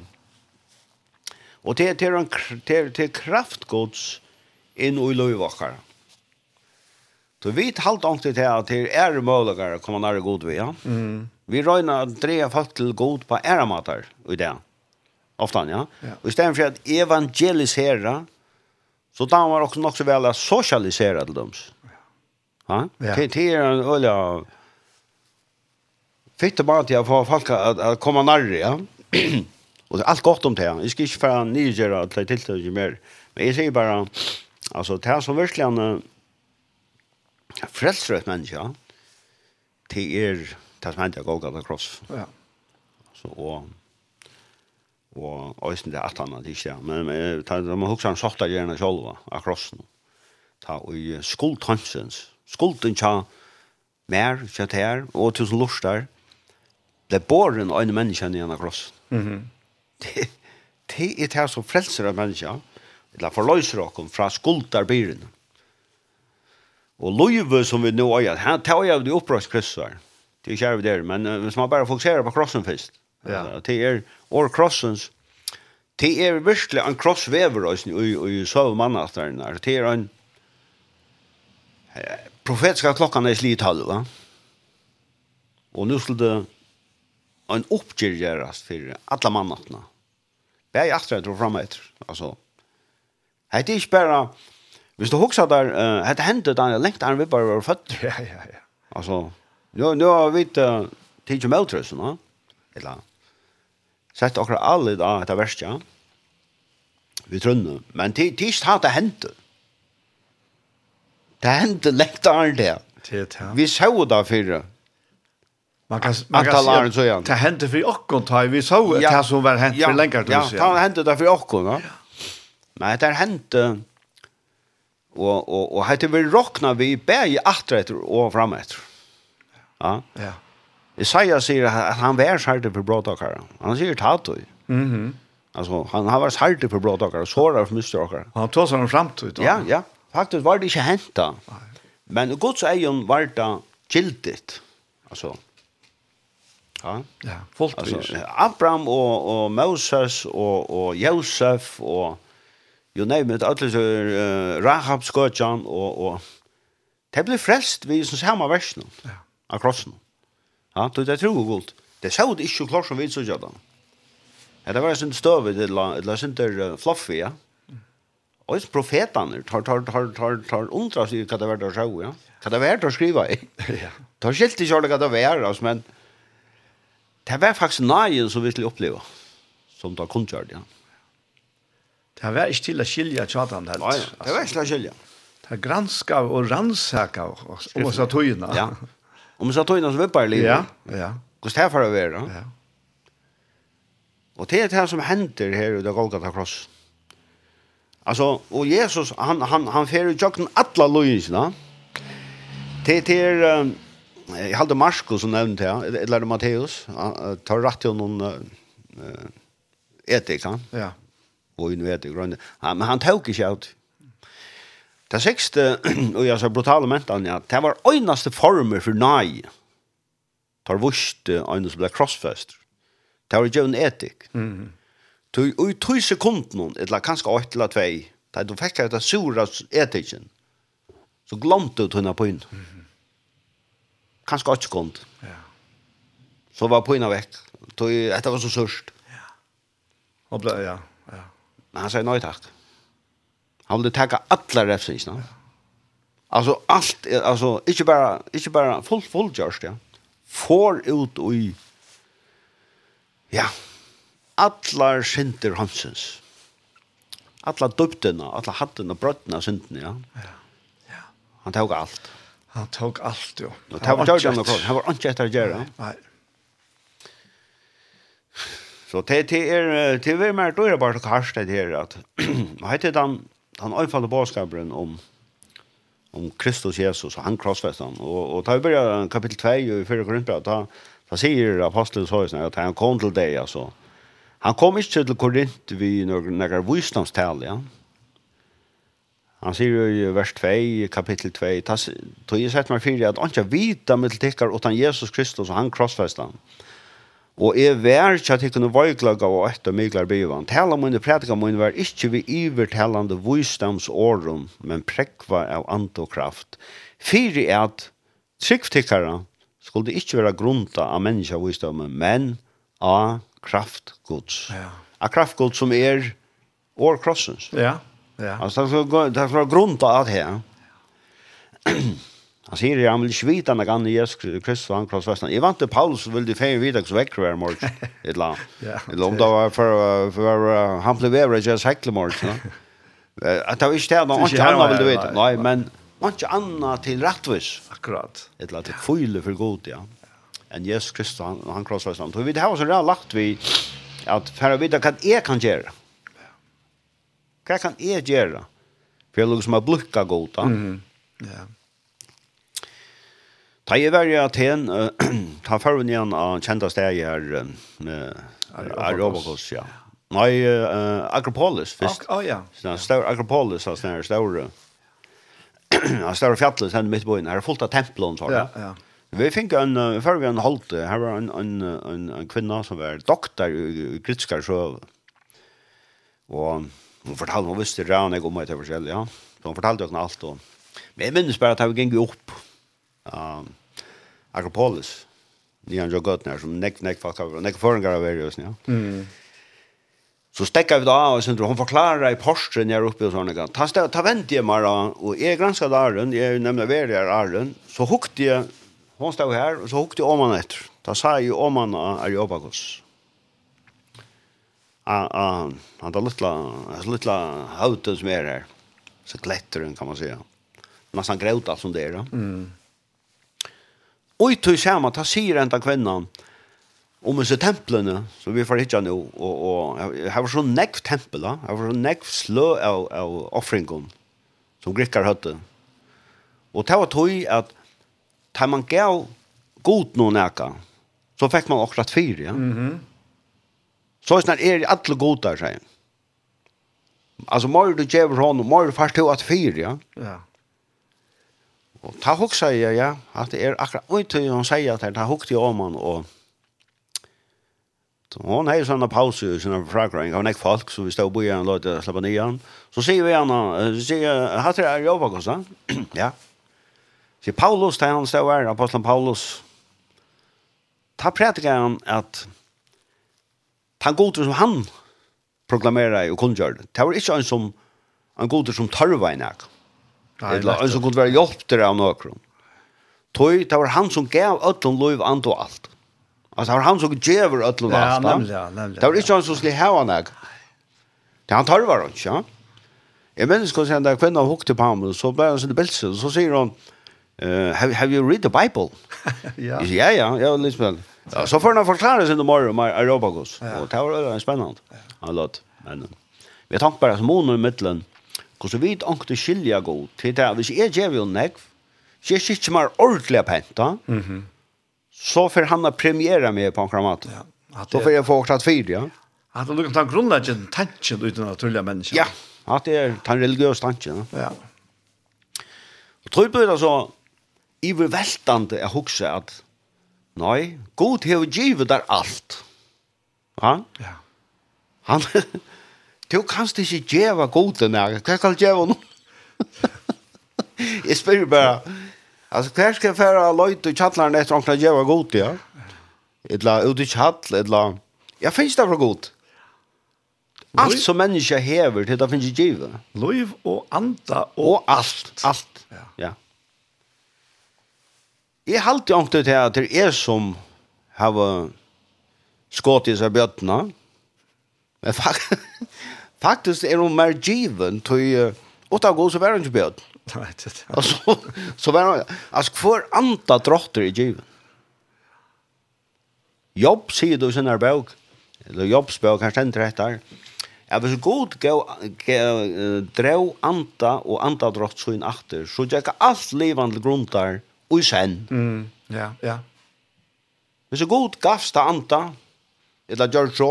Og det er en til kraftgods inn i løyvakker. Så vi talte ordentlig til at det er muligere å komme nær god ved, ja.
Mm.
Vi røyner å dreie folk til god på æramater i det. Ofta, ja.
ja.
Og i stedet for at evangelisera, så da var også nok så vel å sosialisere til dem. Ja.
Ja.
Det er en øyla fitte bare til å få folk å komme nærre, ja. Og det er alt godt om det. Jeg skal ikke fra nygjøre at det er tiltøy mer. Men jeg sier bare, altså, det er som virkelig en frelsrødt menneske, det er det som hendte Golgata Cross.
Ja.
Så, og, og øyne det at han hadde ikke, men da må huske han satt der gjerne selv av krossen. Ta, og i skuldtansens, skulden tja mer, tja ter, og tusen lort der, det bor en øyne menneskene igjen av krossen.
Mm -hmm.
det, det er det som frelser av menneskene, eller forløser dere fra skuldarbyren. Og løyve som vi nå øyer, han tar øyer de opprørs kristvar till vi där men uh, hvis man bara fokuserar på crossen först.
Ja.
Det är or crossens det är verkligen en crossväver och och och så man efter den där. Det är en profetiska klockan är slit halva. Och nu skulle det en uppgörjas för alla mannatna. Bär efter och framåt alltså. Det är inte bara Hvis du husker der, uh, hette hentet den lengt han vi bare var født.
Ja, ja, ja.
Altså, Nu nu har vi det till ju meltrus, va? Eller sett okra alle da ta verstja. Vi trunnu, men til tist hat det hent. Det hent lekt er det. Vi så da fyrir.
Man kan man kan
så
ja. Det hent fyrir okkon ta vi så
at
det som var hent fyrir lengar til.
Ja, ta hent det fyrir okkon, va? Men det hent og og og hetta vi rokna vi bæði aftur og fram etter. Ja.
Ja.
Isaiah säger att han var skärd för brådakare. Han säger tatu.
Mhm.
Mm alltså han har varit skärd för brådakare och sårar för misstrakare.
Han tar sig framtid. Då.
Ja, ja. Faktiskt var det inte hänt då. Men Guds egen var det giltigt. Alltså Ja.
Ja, fullt alltså,
Abraham och och Moses och och Josef och you name it alla så uh, Rahab skotjan och och Det blir frelst vi som samme vers.
Ja
av krossen. Ja, det er tro og gult. Det så det ikke klart som vi så gjør det. Ja, det var en støv, det var en støv fluffy, ja. Og profetene tar, tar, tar, tar, tar undra seg hva det var det så, ja. Hva det var det å skrive i. Det har skilt ikke hva det var, altså, men det var faktisk nøyen som vi skulle oppleve, som det har kunngjørt, ja.
Det var ikke til å skilje tjatan helt.
Nei, det var ikke til
å skilje. Det granska og rannsaka oss så tøyene.
Ja, Om vi sa tog innan som vippar i livet.
Ja, ja.
Hvordan det er for å være?
Ja.
Og det er det som hender her i det Golgata Kross. Altså, og Jesus, han, han, han fer i tjokken alle løyensene. Det er, um, jeg halte Marsko som nevnte det, eller Matteus, han tar rett til noen uh, etik, han.
Ja.
Og hun vet det, men han tok ikke ut. Det sexte, og jeg sa brutale mentan, ja, det var øynaste former for nei. Tar vust øynaste ble crossfest. Det var jo en etik.
Mm.
Tu og i tog sekunden, eller kanskje åtte eller tvei, da du fikk etter sura etikken, så glemte du tunna på inn. Mm. Kanskje åtte sekund.
Ja.
Så var på inn og vekk. Tu dette var så sørst. Ja.
Og ble, ja, ja.
Men han sier nei takk. Mm. Han ville tacka alla refsingarna. Alltså allt alltså inte bara inte bara full full just ja. Får ut och i ja. Alla synder hansens. Alla dubterna, alla hattena, och brötterna ja.
Ja. Ja.
Han tog allt.
Han tog allt jo.
Ja. Det var George han kom. Han var inte efter Jerry.
Nej.
Så det det är det är mer då är bara kast det här att heter den han avfaller barskaperen om om Kristus Jesus og han korsfästan Og, og tar vi börjar kapitel 2 i 4 Korinther da, da säger aposteln så här att han kom till dig alltså han kom inte till Korint vi några några visdomstal ja. Han sier i vers 2, kapittel 2, «Tog jeg sett meg fyrir at han ikke vita tikkar utan Jesus Kristus og han krossfestan. han Og jeg vær ikke at jeg kunne vøyklaga og etter mykler bivan. Tala mine prædika mine var ikke vi ivertalande visdomsåren, men prekva av antokraft. Fyri er at tryggtikkara skulle ikke være grunta av menneska visdommen, men av kraftgods.
Ja.
Av kraftgods som er år krossens.
Ja, ja.
Altså, det skal være grunta av det her. Han sier han vil ikke vite han kan Jesus Kristus og han krossfestan. Jeg vant til Paulus vil de feie vite hva vekker hver morgen. Et eller annet. Eller om det var for for han ble vever ikke hans hekle morgen. At det var ikke det, noe
annet
annet vil du vite.
Nei,
men ikke annet til rettvis.
Akkurat.
Et eller annet til kvile for god, ja. Enn Jesus Kristus han, han krossfestan. Så vi har også rett lagt vi at for å vite hva jeg kan gjøre. Hva kan jeg gjøre? For jeg lukker som har blukka god, da.
Ja.
Ta i var i Aten, ta farven igjen av kjenta steg her, Arobakos, ja. Nei, uh, Akropolis, først.
Å, ja.
Akropolis, altså, den større, ja, større fjallet, den midt på inn, her er fullt av templon, så
Ja, ja.
Vi fikk en, før vi en holdt, her var en, en, en, en kvinna som var doktor i Gritskar, så, og hun fortalte, hun visste rann jeg om meg til forskjellig, ja. Så hun fortalte jo ikke alt, og, men jeg minnes bare at jeg gikk opp, Um, Akropolis. Nian jo gott när som neck neck fuck över. Neck för en garaver ja. nu.
Mm.
Så stekka vi då och sen hon förklarar i Porsche när uppe och såna gång. Ta ta vänt ju mer och är ganska där runt. Jag nämner väl där Arlen så hukte jag hon stod här och så hukte om man efter. Ta sa ju om man är Jobakos. Ah ah han där lilla lilla hauten som är där. Så klättrar den kan man säga. Nästan gråta som det är då.
Mm.
Og i tog sammen, ta sier enda kvinnan, om disse templene, så vi får hitja nå, og, og her var så nekv tempel, her var så nekv slø av, av offringen, som grikkar høtte. Og det var tog at, da man gav god noen eka, så fikk man akkurat fire, ja. Mm -hmm. Så er det alle godar, sier Alltså, må du gjøre honom, må du fast til at fire, ja.
Ja.
Og ta hugsa jeg, ja, at det er akkurat untøy hun sier at ta hugti om han, og så hon hei sånne pause i sånne fragrøyng, av nek folk, så vi stod bo i en løyde slappa nye han, så sier vi henne, så sier, hatt det er jobba kosta, ja, sier Paulus, da han stod her, apostelen Paulus, ta prætika han at ta godur som han proklamerer og kundgjør, det var ikke en som, en godur som tørva i nek, Eller en som kunne være hjelp til av någon. Tog, det var han som gav ötlun lov and og alt. Altså, det var han som
gav
ötlun och
allt. Ja, nämligen, nämligen.
Det var ikke han som skulle hava nek. Det han tar var inte, ja. Jag minns kan säga när kvinna hukte på ham, så blev han sin bilse, så sier han, Uh, have, have you read the Bible?
ja.
Ja, ja, ja, Lisbeth. Ja, så får han forklare sin morgon med Aerobagus. Ja. Och det var spännande. Ja. Han låt. Men vi har tänkte bare som hon i midtelen Hvordan vi ikke skilja god til det. Hvis jeg gjør jo nekv, så jeg sitter mer ordentlig penta, mm så får han å premiere meg på en kramat.
Ja,
så får jeg få tatt fyr, ja.
At du kan ta grunnleggen tanken uten å tulle mennesker.
Ja, at det er den religiøse tanken. Ja.
ja.
Og tror på det altså, iverveltande jeg husker at nei, god hever givet der alt. Ja?
Ja.
Han, Du kanst ikke djeva gode nær. Hva skal djeva nå? jeg spør bare. Altså, hva skal jeg fære løyt og kjattlaren etter omkring å djeva gode, ja? Etla ut i kjattl, etla... Ja, finnes det for god? Alt som människa hever til det finnes i givet.
Liv og anda og,
og alt. Alt,
ja.
ja. Jeg halte alltid til at det er som har skått i seg bjøttene, Men faktiskt, Faktisk er hun mer given til åtta god så var hun ikke
bjød.
Altså, så var hun, altså hver andre drotter er given. Jobb sier du i sinne bøk, eller jobbsbøk, han stender etter, Ja, hvis god drev anta og anta drott så inn atter, så gikk alt livande grunn der, og i sen.
Mm, ja, ja.
Hvis god gavst anta, eller gjør så,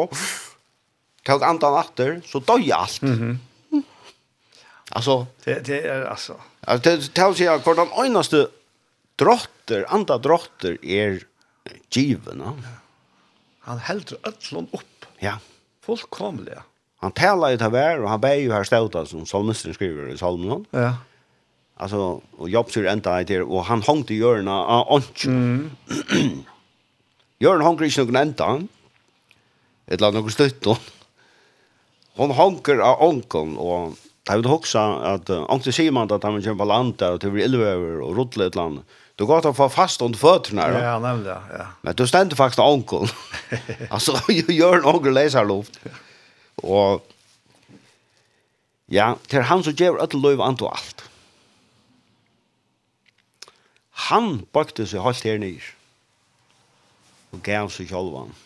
tog andan efter så døg allt. Mhm. Mm.
Alltså, det, det är alltså...
Alltså, det tar sig att den öjnaste drotter, andra drotter är given. va?
Han heldur öllon upp.
Ja.
Fullkomliga.
Han talar ju till vär och han ber ju här ståta som psalmisten skriver i psalmen.
Ja.
Alltså, och Jobb syr ända i det och han hång till Jörna av ontju.
Mm.
Jörna hång till Jörna av ontju. Jörna hång till hon honker av onkeln og det har vi hoksa at onkeln sier man at han kommer på landet og til vi illvever og rotler et land. Du går til å få fast under føttene.
Ja, nemlig, ja.
Men du stender faktisk av onkeln. altså, gjør en onkel leserluft. Og ja, til han som gjør et løyv anto alt. Han bakte seg halvt her nyr. Og gav seg kjolvan.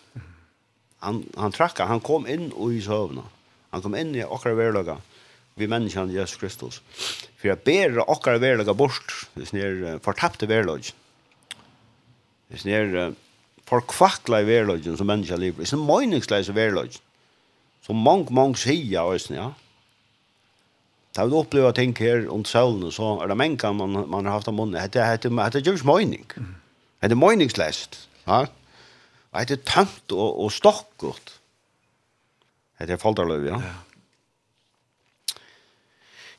Han, han trakka, han kom inn og i søvna. Han kom inn i okkar verlaga vi människan Jesus Kristus. For att bära okkar verlaga bort, Hvis det är förtappte verlag. Det är forkvakla i verlagen som människa lever. ni er meningsleis i verlagen. Som mång, mång sier, også, ja. Da vi opplever ting her om søvnene, så er det menka man, man har haft av munnen. Det er jo ikke mening. Det er meningsleist. Ja? Det er tømt og, og stokkert. Det er falderløv, ja.
ja.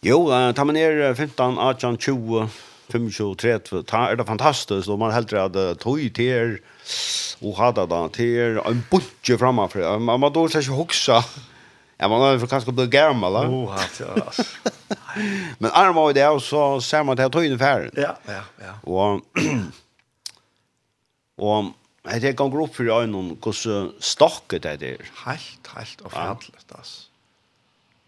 Jo, uh, ta man ner 15, 18, 20, 25, 30, ta er det fantastisk, og man heldur at uh, tog til og hada da, til en bunke framafri, man må dårlig ikke hoksa, ja, man er kanskje blitt gammal, da.
Oh, hatt, ja,
Men arma var det, og så ser man til tog inn i færen.
Ja, ja, ja.
Og, og Nei, det ganger opp for øynene hvordan stokket det er.
Helt, helt og fjallest, ja. ass.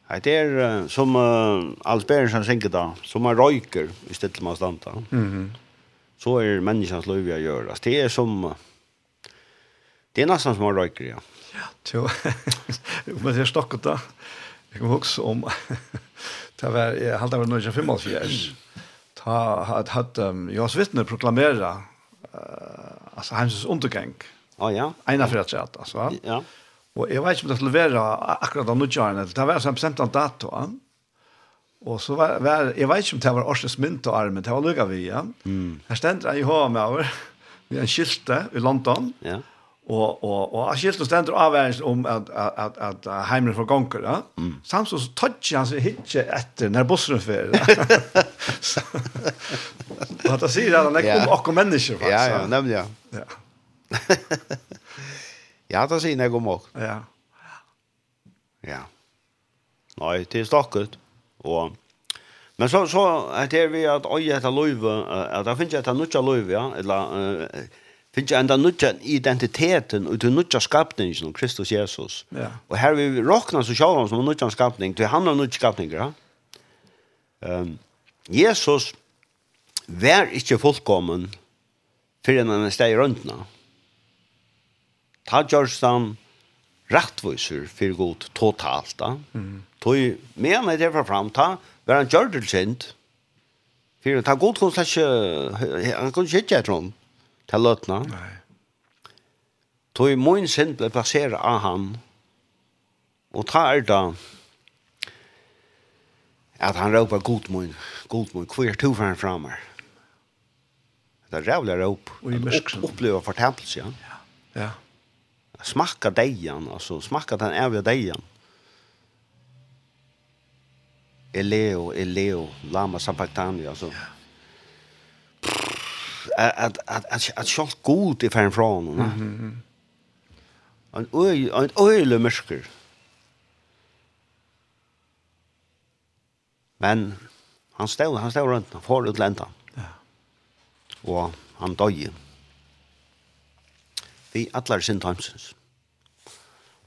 Nei, det er som uh, Alf Berensson synger da, som man røyker i stedet man standa.
Mm -hmm.
Så er menneskens liv å gjøre. Altså, Det er som, uh, det er nesten som man røyker, ja.
Ja, jo. Men det er stokket da. Jeg kan huske om, det var, jeg halte det var 1955, ta, hatt, hatt, um, Johans Vittne proklamera alltså hans undergång.
Ja ja.
Ena för att säga alltså.
Ja.
Och jag vet inte om det skulle vara akkurat om nutjarna. Det var som sent dato. Och så var, var jag vet inte om det var Orsens mynt och armen. Det var lugga vi. Ja.
Mm.
Här ständer jag i hår. Vi har en skilte i London.
Ja.
Og og och Achilles då stendur avvärns om at at at, at heimur for gånger ja Mm. Samson så touch han så hitje etter når bussen för. Vad det säger han
lägger
om och människor faktisk
Ja ja, nämligen. Ja.
ja,
det säger jag om och.
Ja.
Ja. nei det er stockigt. og Men så så att det vi at oi oj att löva att det finns ett annat löva ja eller finnes jeg enda nødja identiteten og til nødja skapningen som Kristus Jesus.
Ja.
Og her vi råkna så sjål som nødja skapning, til han har nødja skapning, Ja? Um, Jesus var ikke fullkommen fyrir enn han er steg i røndna. Ta gjørs han rettviser for god totalt. Da. Mm. Tog men er det fra fram, ta var han gjør det sint. For ta god ikke, han kunne ikke etter noen til løtene.
Nei.
Tog min synd ble plasseret av han, og ta er da at han råper god min, god min, hvor er to for han meg? Det er rævlig råp.
Og i mørksen.
Opp, oppleve fortempelse, ja.
Ja. ja.
Smakka deian, altså smakka den evige deian. Eleo, Eleo, lama sabachthani, altså. Ja at at at at skolt god i fem fra hon. Mhm. Ein øy ein øyle mørker. Men han stod han stod rundt for utlenta.
Ja.
Og han døg. Vi atlar sin timesens.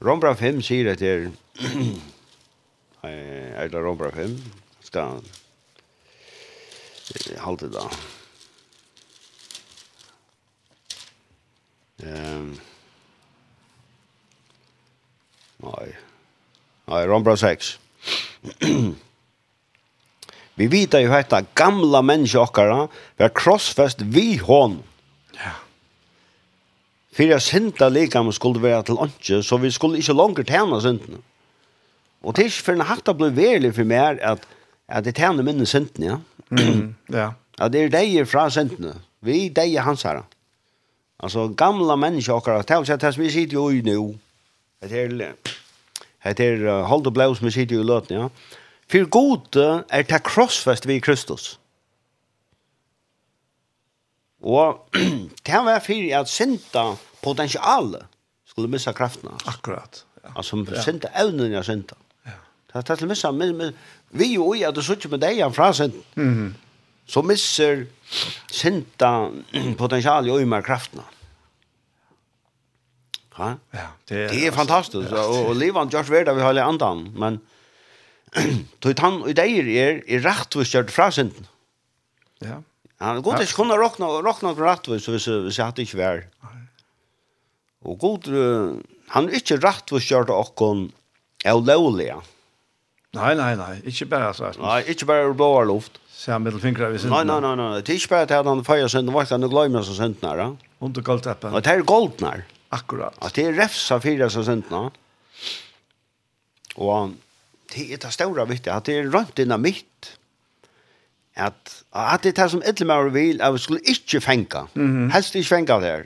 Rombra 5 sier at det er Er det Rombra 5? Skal han halte det da? Ehm. Nei. Nei, Rombra 6. vi vita jo hetta gamla menneske okkara var krossfest vi hon.
Ja.
Fyrir at synda likam skulle være til åndsje, så vi skulle ikke langer tjene syndene. Og det er ikke for en hatt ble verlig for meg at, at det tjener minne syndene, ja.
Mm, ja.
At det er deg fra syndene. Vi er deg hans herre. Alltså gamla människor och att ta sig att vi sitter ju i nu. Det är det är hold the blows med sitter ju låt, ja. För god är ta krossfäst vi Kristus. Og det var for at synda potential skulle missa kraften krafterna.
Akkurat. Ja.
Alltså ja. synda evnen av synda.
Ja.
Det tar till missa men vi jo i at du inte med dig han frasen.
Mhm.
Så misser sinta potential i mer krafterna. Ja.
Ja, det är,
det är fantastiskt ja, och, och levan Josh Verda vi håller andan men tog han och där är er rätt och synden.
Ja.
Han går inte kunna rockna rockna från rätt så så så hade inte väl. Och god han är inte rätt och kört och
kon Nei, nei, Nej nej nej, inte bara så.
Nej, inte bara blåa luft.
Se han mittelfingrar vi synden.
Nei, nei, nei, nei. Det er ikke bare til at han feier synden, vakt han og gløymer seg synden her.
Under goldteppen.
Og det er goldnar.
Akkurat.
At det er refsa fyra seg synden. Og det er det stora viktig, at det er rønt innan mitt. At, at det er det som etter vil, at vi skulle ikke fenga. Mm -hmm. Helst ikke fenga det her.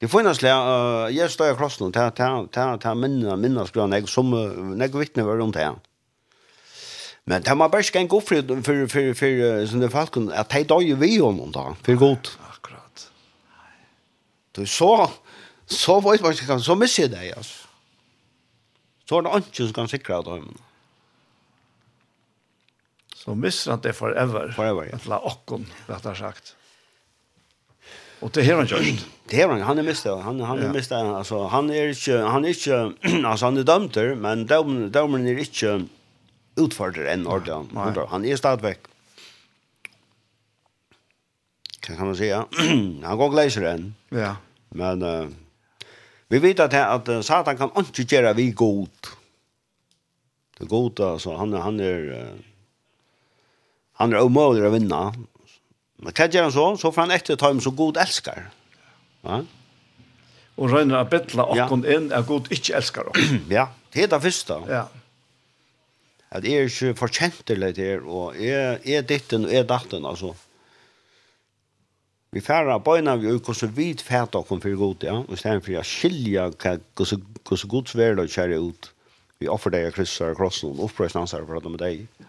Det finnes det, uh, jeg står i krossen, det er minna, minna skrann, jeg som, jeg vittne var rundt her. Men det var bare ikke en god fri for, for, for sånne folk, at de døg vi om noen da, for godt.
Akkurat.
Du så, så vet man ikke, så misser jeg deg, altså. Så er det ikke som kan sikre dem.
Så misser han det forever.
Forever, ja.
La okken, rett og sagt. Och det har han gjort.
Det har han, han är mistet, Han, han
är
mistet, Alltså, han är ikke, han är ikke, alltså han är dömter, men dömen, dömen är inte, utfordrer enn
Nordan.
Han är stadigvæk. Kan kan man ja han går gleiser enn.
Ja.
Men uh, vi vet att uh, Satan kan ikke gjøre vi god. Det goda så han han är han är omöjlig att vinna. Men kan göra så så får han efter ta så god älskar. Ja.
Och röna å bettla
och
ja. in är god inte älskar.
ja, det är det första.
Ja
at jeg er ikke forkjentelig til, det her, og jeg er ditten og jeg er datten, altså. Vi færre bøyna vi jo hvordan vi fæta kom for god, ja, og stedet for å skilja hvordan gods verda kjære ut. Vi offer deg kryssar og krossen og opprøystansar for at de er deg.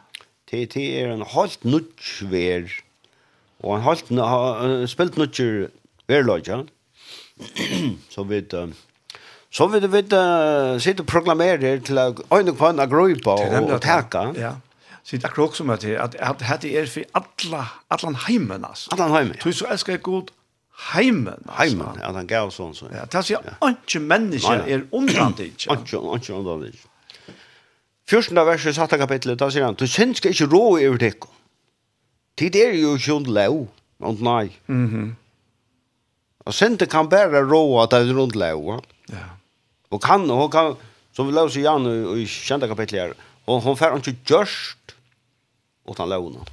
Det er en halvt nudgver, og en halvt spilt nudgver verda, ja. Så vi vet, Så vil du vite, sitte og proklamere til å øyne kvann av grupa og og teka.
Ja, sitt akkurat som at at dette er for alla allan heimen altså.
Allan heimen.
Du så elskar jeg god heimen. altså.
Heimen, ja, den gav sånn så.
Ja, det er sier ikke mennesker er undrande ikke.
Ikke, ikke undrande ikke. av verset i satta kapitlet, da sier han, du synd skal ikke rå i urtekko. Tid er jo ikke under lov, og nei.
Mhm.
Og synd kan bare rå at det er ond lov.
Ja.
Og kan og hon kan som vi løser igen i, i kjente kapitlet her, og hun får inte görst åt
han låna.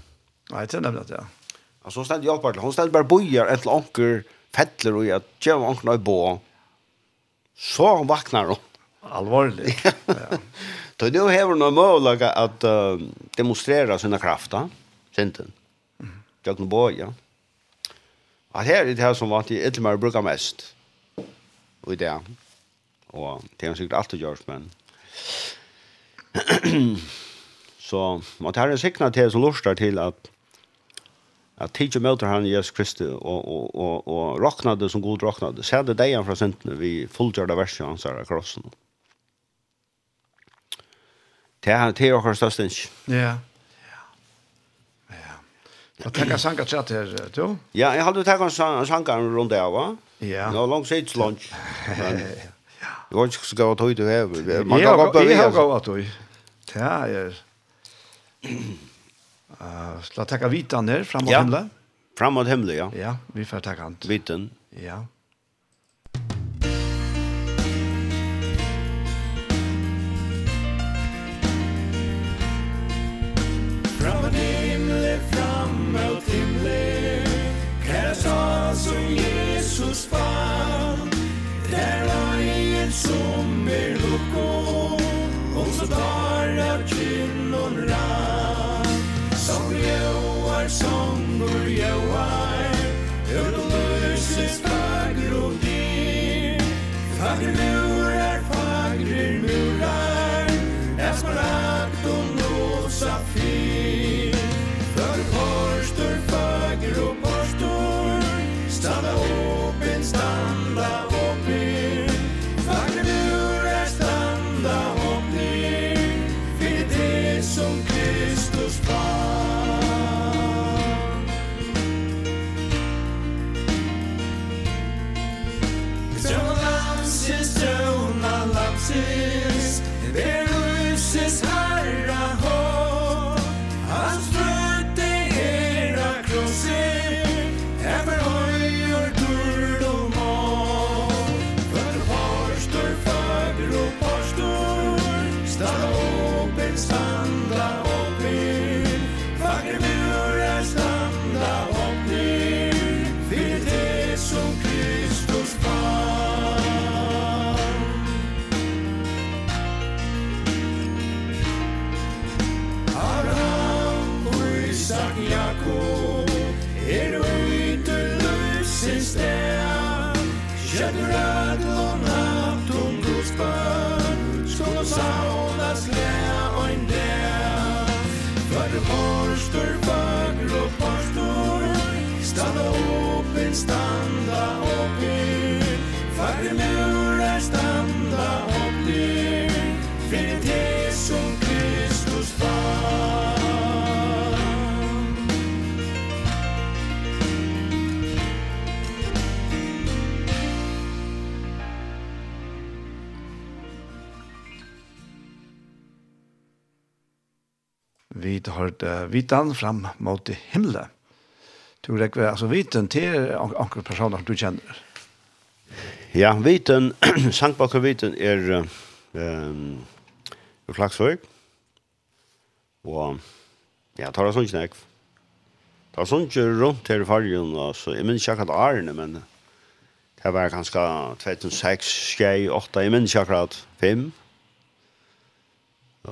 Nej, det är nämligen
det. Alltså ständ jag bara hon ständ bara bojar eller anker fettler og jag gör ankerna i bo. Så hon vaknar hon.
Alvorlig. ja.
Så nu har hon en möjlighet att uh, demonstrera sina krafter. Sinten. Mm. Jag kan boja. Att här är det här som var till Edmar brukar mest. Och det og det har sikkert alltid gjort, men så man tar en sikna til som lustar til at at tidje møter han Jesus Kristi og, og, og, og råknade som god råknade. Se det deg fra sentene vi fullgjørte verset hans her av krossen. Det er til åker størst ikke.
Ja. Ja. Da tenker jeg sanger til her, du?
Ja, jeg hadde tenkt en sanger rundt det va?
Ja.
Nå langt sitt lunch. Jeg vet ikke hva tøy du har. Man kan
gå
på
vei. Jeg har gått tøy. Det er... La takka vitan her, fram mot himle.
Fram mot himle, ja.
Ja, vi får takka han.
Vitten.
Ja.
Fram mot himle, fram mot himle Kæra som Jesus var Der var i som er lukko Og så tar av kynnon rann. Som jauar, som jauar jøar Hør du løses fagro din Fagro
vi har vitan fram mot himmelen. Du rekker, altså viten til anker personer du kjenner.
Ja, viten, Sankbakker viten er um, flaksvøk. Og ja, tar det sånn snakk. Tar sånn ikke rundt her i fargen, altså, jeg minns ikke akkurat Arne, men det var kanskje 2006, 2008, jeg minns ikke akkurat 5.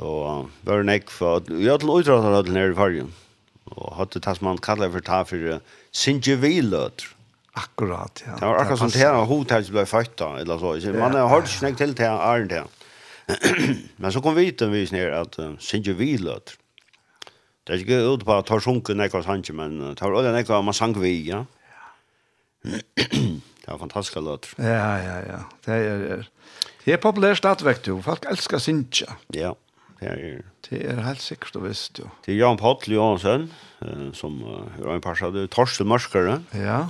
Og var en ekk for at vi hadde utrattet hadde nere i fargen. Og hadde det som man kallet for ta for sinjeviløter.
Akkurat, ja.
Det var akkurat som det her, hodet ble født da, eller så. Man har hørt snakk til til Arne til. Men så kom vi til vis ned at uh, sinjeviløter. Det er ikke ut på at tar sunken ekk av sannsje, men tar oljen ekk av man sang vi, ja. Det var fantastiska låter.
Ja, ja, ja. Det er, er. Det er populært att väcka. Folk elskar Sincha.
Ja. Det er,
det er helt sikkert og visst, jo.
Det er Jan Pattel Johansen, som er en par av Torsten Mørskere.
Ja.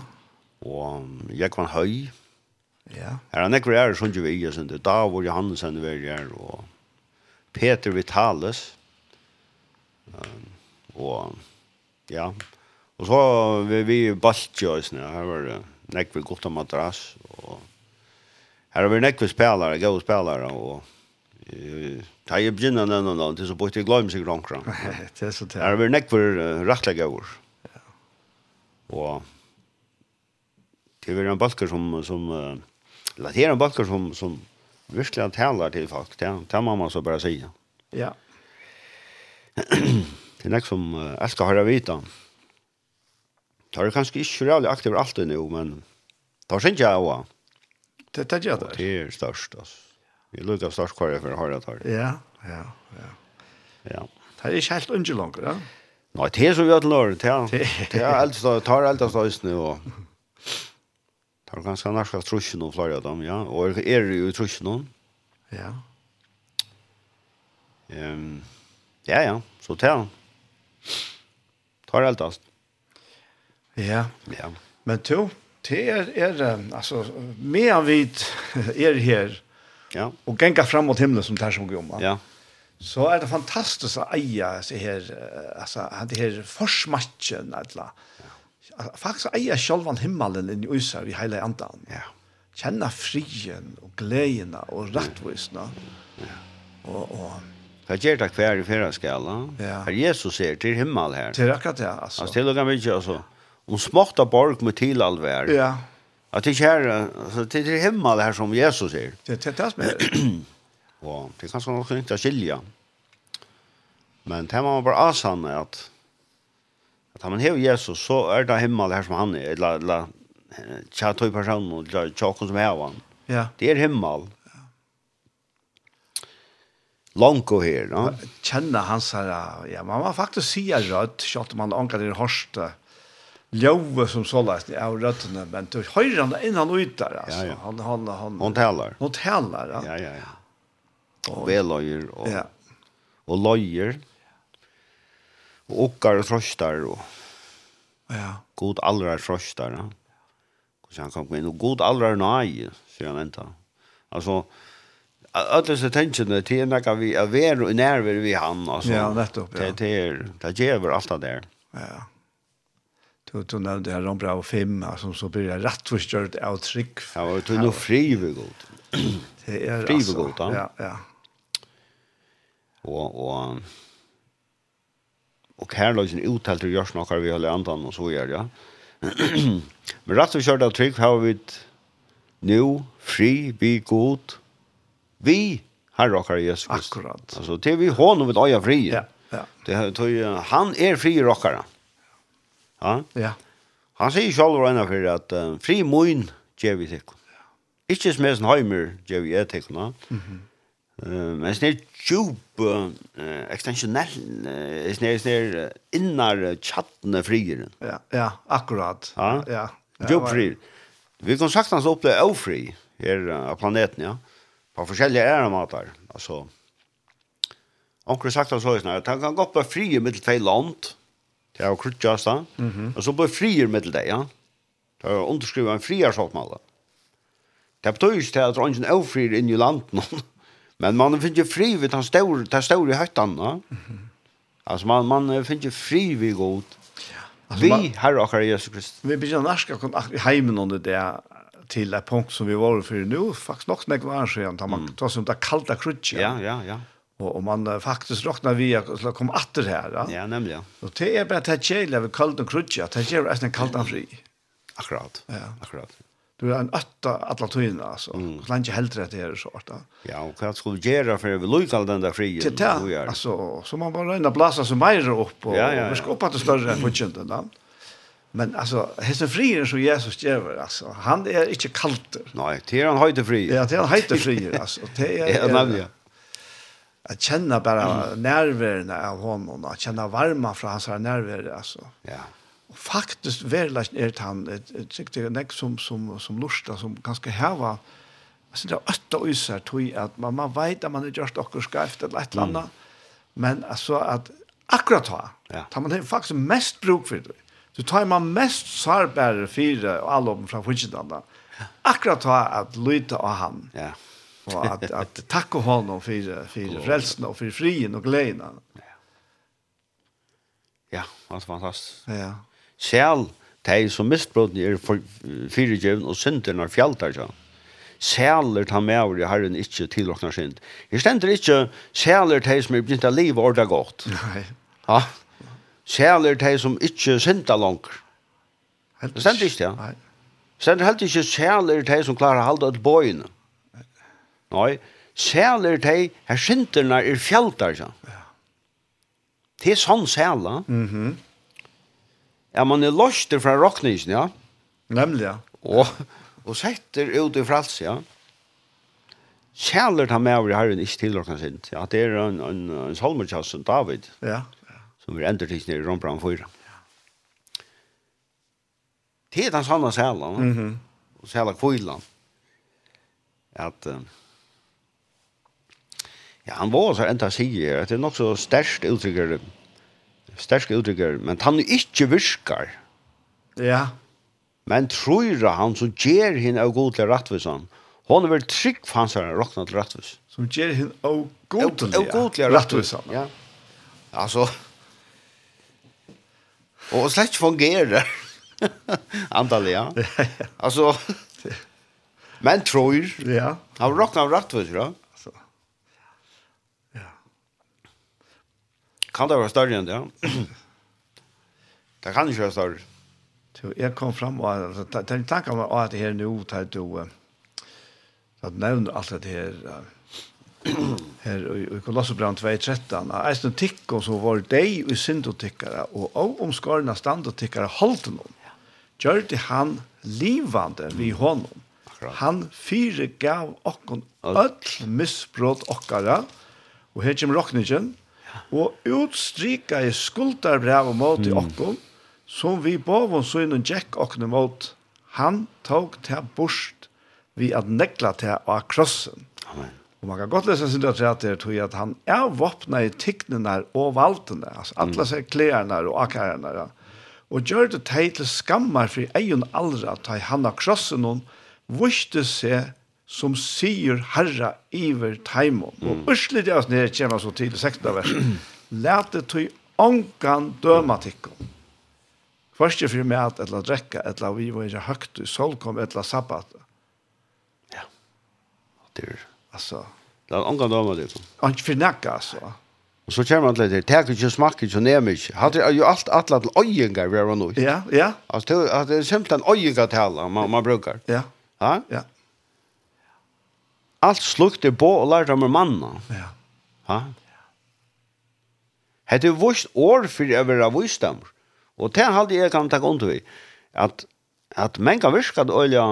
Og Jekvann Høy.
Ja.
Her er han ikke er sånn jo vi, jeg synes. Davor Johansen er her, og Peter Vitales. Og, ja. Og så vi, vi Baltjø, her var det nekve godt om madrass, og her har vi nekve spelare, gode spelare, og Ta jeg begynner den og den, til så bort jeg glömmer sig seg.
Det er så
tæt. Det er nekk for rettlegge år. Og det er en balker som, som eller det er en balker som, som virkelig talar til folk. Det, det må man så bara säga.
Ja.
det er nekk som uh, elsker har jeg. Det er kanskje ikke reellig aktiv alt det men det er ikke jeg
også. Det er ikke jeg
Det er størst, altså. Vi lurer av størst kvar jeg for å høre det her.
Ja, ja, ja.
Ja.
Det er ikke helt unge langer, ja?
Nei, det er så vi har til det. ja.
Det
er eldst, det tar eldst av øsene, og det er ganske norsk av trusjen og flere av dem, ja. Og er det jo i trusjen
Ja.
Ehm ja, ja, så det er Tar eldst.
Ja.
Ja.
Men to, det er, er altså, mer vidt er her,
Ja.
Och gänga fram mot himlen som där som går om.
Ja.
Så är det fantastiskt att eja så här alltså det här försmatchen alla. Faktiskt eja självan himmelen i USA vi hela andan.
Ja.
Känna frien och glädjen och rättvisan. Ja. Och och
Hva gjør det hver i fjerde skala?
Ja.
Her Jesus er til himmel her.
Til akkurat det, altså.
Altså, til og med ikke, altså. Hun smakta borg med tilalvær.
Ja.
At det är så det är himmel här som Jesus säger.
Det det som med.
Ja, det kan såna också å skilja. Men det man bara at att att man har Jesus så är det himmel här som han er. eller eller chatoi person och chakon som är han.
Ja.
Det är himmel. Lonko här, va?
Kjenne hans her, ja, man var faktiskt sia rött, kött man ankar i horste Ljove som så läst i av men då höjer han innan och ytar alltså.
Ja, ja.
Han han han
hon talar.
Ja
ja ja. ja. Och väl och
ja.
och lojer. og okkar och tröstar och
ja.
God allra frostar Ja. Och han kom inn og god allra nej så han vänta. Alltså Alla så tänker det till när vi är vär och närvär vi han alltså.
Ja, nettopp. Ja.
Det det det ger allt det där.
Ja du du nevnte her om bra fem som så blir det rättförstört av trygg.
Ja, og du er noe fri nu frivilligt.
Det er
fri ved är frivilligt. Ja,
ja. ja.
Og, og, og Och och och Karlsson uttalte görs noe vi håller antan og så gjør, ja. Men rättförstört av trygg har vi nu fri vi god vi Herre och Jesus Kristus.
Akkurat.
Altså, det er vi hånd og vi öja fri.
Ja, ja.
Det tog, han er fri rockare. Ja.
Ja.
Han sier selv og ennå for at uh, fri moin gjør vi til. Ikke som er sånn heimer gjør vi er til. Mm -hmm. men sånn er djup, uh, ekstensjonell, uh, sånn er, sånn er innar tjattene frier.
Ja, ja, akkurat.
Ja,
ja.
Djup frier. Vi kan sagt hans oppleve ofri her av planeten, ja. På forskjellige æremater. Altså, Onkel sagt hans høysnær, at han kan gå på i mittel tvei land, Det var krutjast da. Mm -hmm. Og så blir frier med det, ja. Det er underskrivet en frier sagt med det. Det betyr ikke til at det er ingen avfrier inn i landet. Men man finner ikke fri ved den store, den store høytan. Ja. Mm -hmm. Altså man, man finner ikke fri ved god. Altså, vi herre og Herre Jesus Kristus.
Vi begynner norska kun heimen under det til et punkt som vi var for nå, faktisk nok nek var siden, da man mm. som det kalda krutja.
Ja, ja, ja.
Og, og man faktisk råkner vi att kom atter här. Ja,
ja nämligen.
Og det är bara att chilla vi kallt och krutcha. Det är resten kallt og fri.
Akkurat.
Ja,
akkurat.
Du är en øtta alla tøyene, alltså. Mm. Så länge helt rätt det är så Da.
Ja, och hva skulle göra för vi lukar den
där
fri. Ja,
alltså så man bare ända blasa så mer upp och
ja, ja,
ja. vi ska upp att större på kjönten då. Men alltså hesten frier som Jesus ger alltså han är inte kalter.
Nej, til han höjde fri.
Ja, det är han höjde fri alltså. Det är
Ja, nämligen att
känna bara mm. nerverna av honom att känna varma från hans nerver alltså.
Ja.
Och faktiskt väldigt är han ett tyckte näck som som som lusta som ganska härva alltså det ötta ösar tog att man man vet att man är just och skrift eller ett annat. Mm. Men alltså att akkurat ta.
Ja.
Tar man faktiskt mest bruk för det. Så tar man mest sårbärare fyra och om från Fridgeland. Akkurat ta att lyta av han.
Ja.
Och at att tacka honom for for frelsen og for frien og gleden.
Ja, det var fantastisk.
Ja.
Själ, de som mistbrotna er fyrirgjøvn og synden er fjaldar, ja. Sæler ta med over i herren ikke tilåkna synd. Jeg stender ikke sæler de som er begynt av liv og orda godt.
Nei.
Ja. Sæler de som ikke synda
langer.
Det stender ikke, ja.
Nei.
Stender helt ikke sæler de som klarer å halda et bøyene. Nei Nei, sæler de, her sinterne er fjaltar. Ja. Det er sånn sæla.
Mhm.
Mm ja, man er løster fra rocknisen, ja.
Nemlig, ja.
Og, og setter ut i frals, ja. Sæler ta med over i herren, ikke til rockna sint. Ja, det er en, en, en salmerkjass som David.
Ja, ja.
Som er endertidsnir i Rombrand 4. Ja. Det er den sanne sæla, ja. Mm
-hmm.
Og sæla kvillan. At... Uh, Ja, han var så enda sier at det er nok så størst uttrykker, størst uttrykker, men han ikke virkar.
Ja.
Men tror han som gjør henne av god til rettvisan, hon er vel trygg for hans her råkna til rettvis.
Som gjør henne
av god til rettvisan. Ja. Altså, og slett fungerer antallet, ja. Altså, men tror,
ja.
han råkna av rettvis, ja. Kan det være større enn det, ja? det kan ikke være større.
Så jeg kom fram og altså, den tanken var at det her nå, tar du at nevner alt det her her i Kolossebrand 2.13 eisen er tikk og så var deg og syndotikkere og og av omskårene standotikkere holdt noen gjør det han livande vi honom. Han fyre gav okkon öll misbrot okkara. Og her kommer rokningen og utstrika i skuldarbrev og mot i okkom, som vi bovon så innan Jack okne mot, han tog til borst vi at nekla til av krossen.
Amen.
Og man kan godt lese sin retrat her, tror at han er våpna i tignene og valtene, altså alle seg klærne og akkarene, og gjør det teg til skammer for egen aldra, ta i han av krossen, og viste seg som sier Herra iver taimon. Mm. Og urslit jeg nere kommer så til 16. vers. Lete tøy ongan døma tikkum. Først for meg at etla drekka, etla vi var ikke høgt i solkom, etla sabbat.
Ja. Det er...
Altså...
Det er ångan døma
tikkum. Ångan for nekka, altså.
Og så kommer han til det, tek ikke smakke, så nem ikke. Hadde jo alt atla til øyengar vi er nå.
Ja, ja.
Altså, det er simpelthen øyengar tala man, man brukar.
Ja.
Ja?
Ja.
Alt slukt er bo og lært om manna.
Ja.
Ha? Hette er vust år for å være ha vustammer. Og det er alltid jeg kan takke under vi. At, at men kan virke at olja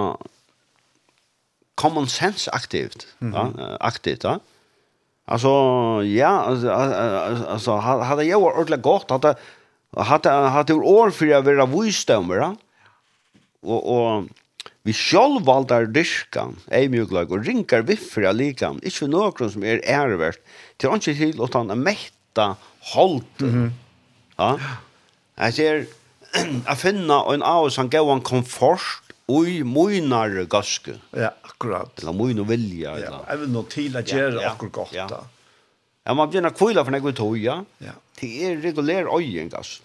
common sense aktivt. Mm -hmm. ja, aktivt, ja. Altså, ja, altså, hadde jeg vært ordentlig godt, hadde, hadde, hadde år for å være ha vustammer, ja. Og, og Vi sjálv valdar dyrkan, ei mjuklag, og rinkar viffri av likan, ikkje nokron som er ærverst, til anki til å ta en mekta holdt. Mm -hmm. Ja? Jeg ser, jeg finna en av som gav en komfort, Oj, mojnar gaske.
Ja, akkurat.
Eller mojnar vilja.
Ja, jeg vil nå til at gjøre
ja,
akkurat godt.
Ja.
Da.
Ja, man begynner kvila for nego tog, Ja. Det er regulær øyen gass.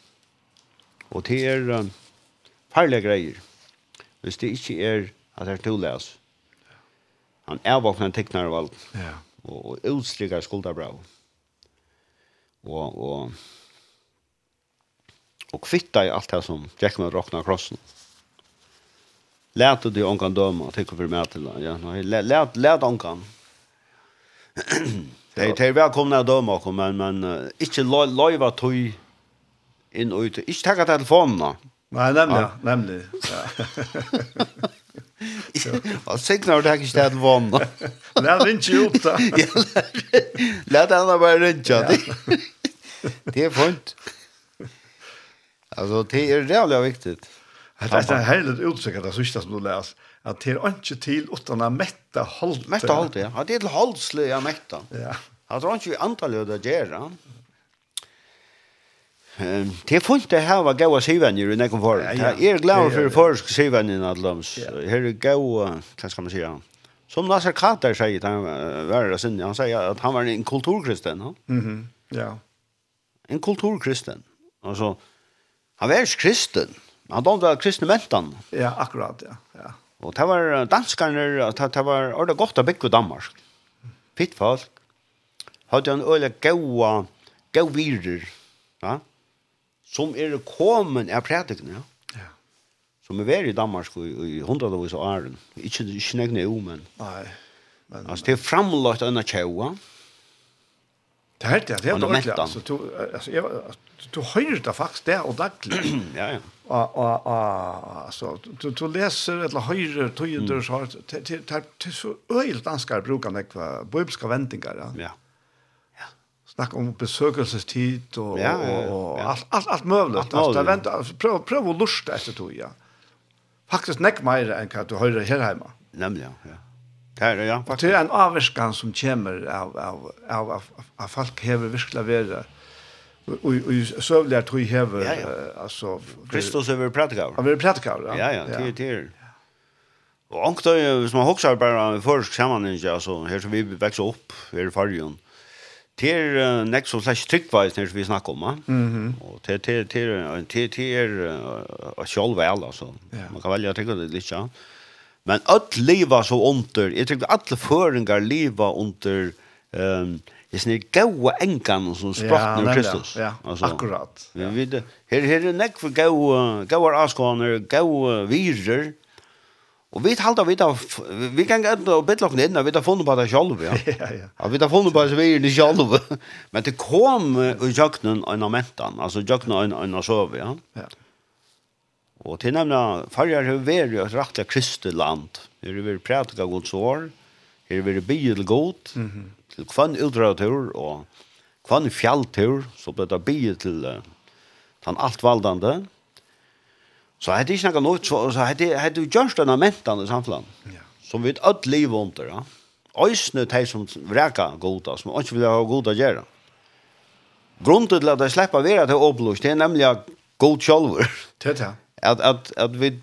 Og det er um, farlige greier. Ja hvis det ikke er at det er tulles. Han er våkna teknar valg.
Ja.
Og, og utstrykker skulderbra. Og, og, og kvitta i alt det som Jack med råkna krossen. Lät du onkan döma och tycker för mig till. Ja, lät, lät onkan. Det är välkomna att döma men, men uh, inte lojva tog in och ut. Inte tacka telefonerna.
Nei, nemlig, ja. nemlig. Ja.
Jag signar det här i stedet
vann. Lär ikke ut da.
Lär det andra bara rinja. Det är fint. Alltså, det är jävligt viktigt.
Det är härligt utsikt det sista som du läser. At det er ikke til utan å mette holdt.
Mätta hållt, ja. Det är till hållsliga mätta.
Ja.
Jag tror inte vi antal löd att göra. Det er funnet det her var gode syvenjer i
kom for.
Jag er glad
for
forsk syvenjer i Adlams. Her er goda, vad skal man säga? som Nasser Kater säger han var sin, han säger att han var en kulturkristen.
Mhm. Ja.
En kulturkristen. Altså, han var kristen. Han var kristen mentan.
Ja, akkurat, ja. ja.
Og det var danskarna, det var ordet godt å bygge Danmark. Fitt folk. Hadde en øyne gode, gode virer. Ja som er kommet av prædikene, ja. som er vært i Danmark i, i hundradvis av åren. Ikke, ikke negne jo, men...
Nei. Men,
altså, det er framlagt av en tjeva.
Det er det, det er ordentlig. Altså, du, altså, jeg, altså, du hører det faktisk det og daglig.
ja, ja.
Og, og, og, altså, du, du leser eller hører tøyder, mm. så, det, det, det, det er så øyelt danskere bruker nekva bibelske vendinger. Ja.
ja
snakka om besøkelsestid og,
ja, ja, ja.
og alt, alt, alt møvlet.
Alt, alt,
alt, vent, prøv, prøv å lusta etter tog, ja. Faktisk nekk mer enn hva du høyrer her heima.
Nemlig, ja. Det er, ja, faktisk.
Det er en avvirskan som kommer av, av, av, av, av folk hever virkelig være og og sövliga tror jag hever
ja, ja.
alltså
Kristus över
predikar. Över predikar. Ja
ja, ja. det det. Och ankt som man hoxar bara för sammanhang alltså här så vi växer upp i färgen Det er nek som slags tryggveis når vi snakker om, og det er selv vel,
altså.
Man kan velge å trykke det litt, ja. Men alt livet så under, jeg trykker alle føringer livet under um, det er gaua engan som spratt
ja,
Kristus.
Ja, altså,
akkurat. Ja. Vi, her, her er nek for gaua, gaua askoner, gaua virer, Og vi halda vi da vi kan gå og bit locken inn, och vi har funnet på det själv ja.
Ja ja.
Ja vi har funnet på så vi det själv. Men det kom i jakten en av mentan, altså jakten en en av så ja.
Ja.
Och till nämna fargar hur vi är ju rätta kristeland. Hur vi pratar Guds ord. Hur vi blir god. Mhm. Till kvann ultratur och kvann fjalltur så blir det blir till han altvaldande. Så hade det snackat något så så hade hade du just den mentan i samfällan.
Ja.
Som vi ett liv under, ja. Ösnet här som vräka goda som inte vill ha goda göra. Grundet till att de släppa vara till oblust det är nämligen god
själver. Tetta.
Att att att vi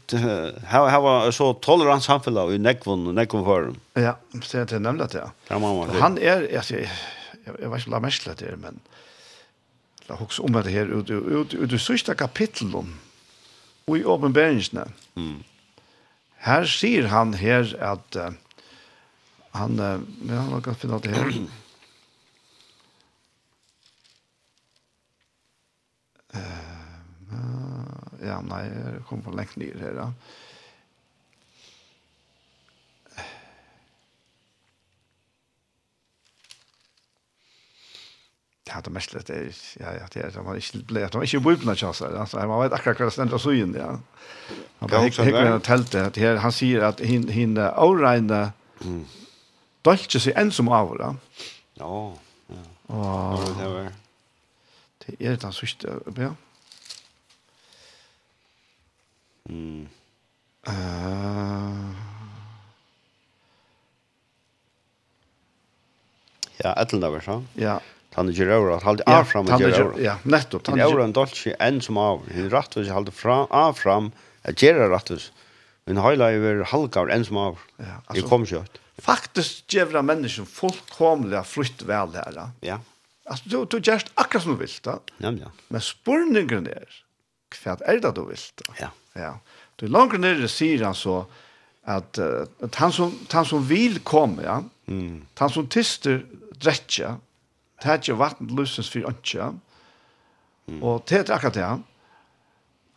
har har så tolerant samfällan i nekvon och nekvon.
Ja, så det er nemlig det. Ja,
mamma.
Han är jeg, jag vet inte er mest det men la oss om det her, ut ut ut i sista kapitlet og i åpenbæringene.
Mm.
Her sier han her at uh, han, uh, ja, han kan finne det her. Uh, ja, nei, jeg kom på lengt ned her da. Ja. det mest det er, ja ja det är man inte blir att man inte vill bli chassar alltså man vet akkurat hva det ständer så in ja han
bara
gick
gick
med tältet at her, han säger att hin hin
mm.
dolche seg enn som av ja.
ja ja
och
det var.
det er den sørste, ja
mm
Uh,
Ja, etter det var sånn.
Ja.
Han er gjør at halde
hålla
av fram
och
gjør
Ja, nettopp.
Han är en dolce enn som av. Han rett og vill hålla fram av fram rett og slett. Men hela över halkar enn som av.
Ja,
alltså.
Det
kommer ju.
Faktiskt jävla människan fullkomliga flytt vel her. Ja.
ja.
Altså, du du just akkurat som du vil da.
Ja, ja.
Men spurningen er, hva er det du vil da?
Ja.
Ja. Du långt nere sier han så at uh, han som han som vil komme, ja.
Mm.
Han som tyster rättja det er ikke vatten lusens løsens for ønske. Og det er akkurat det.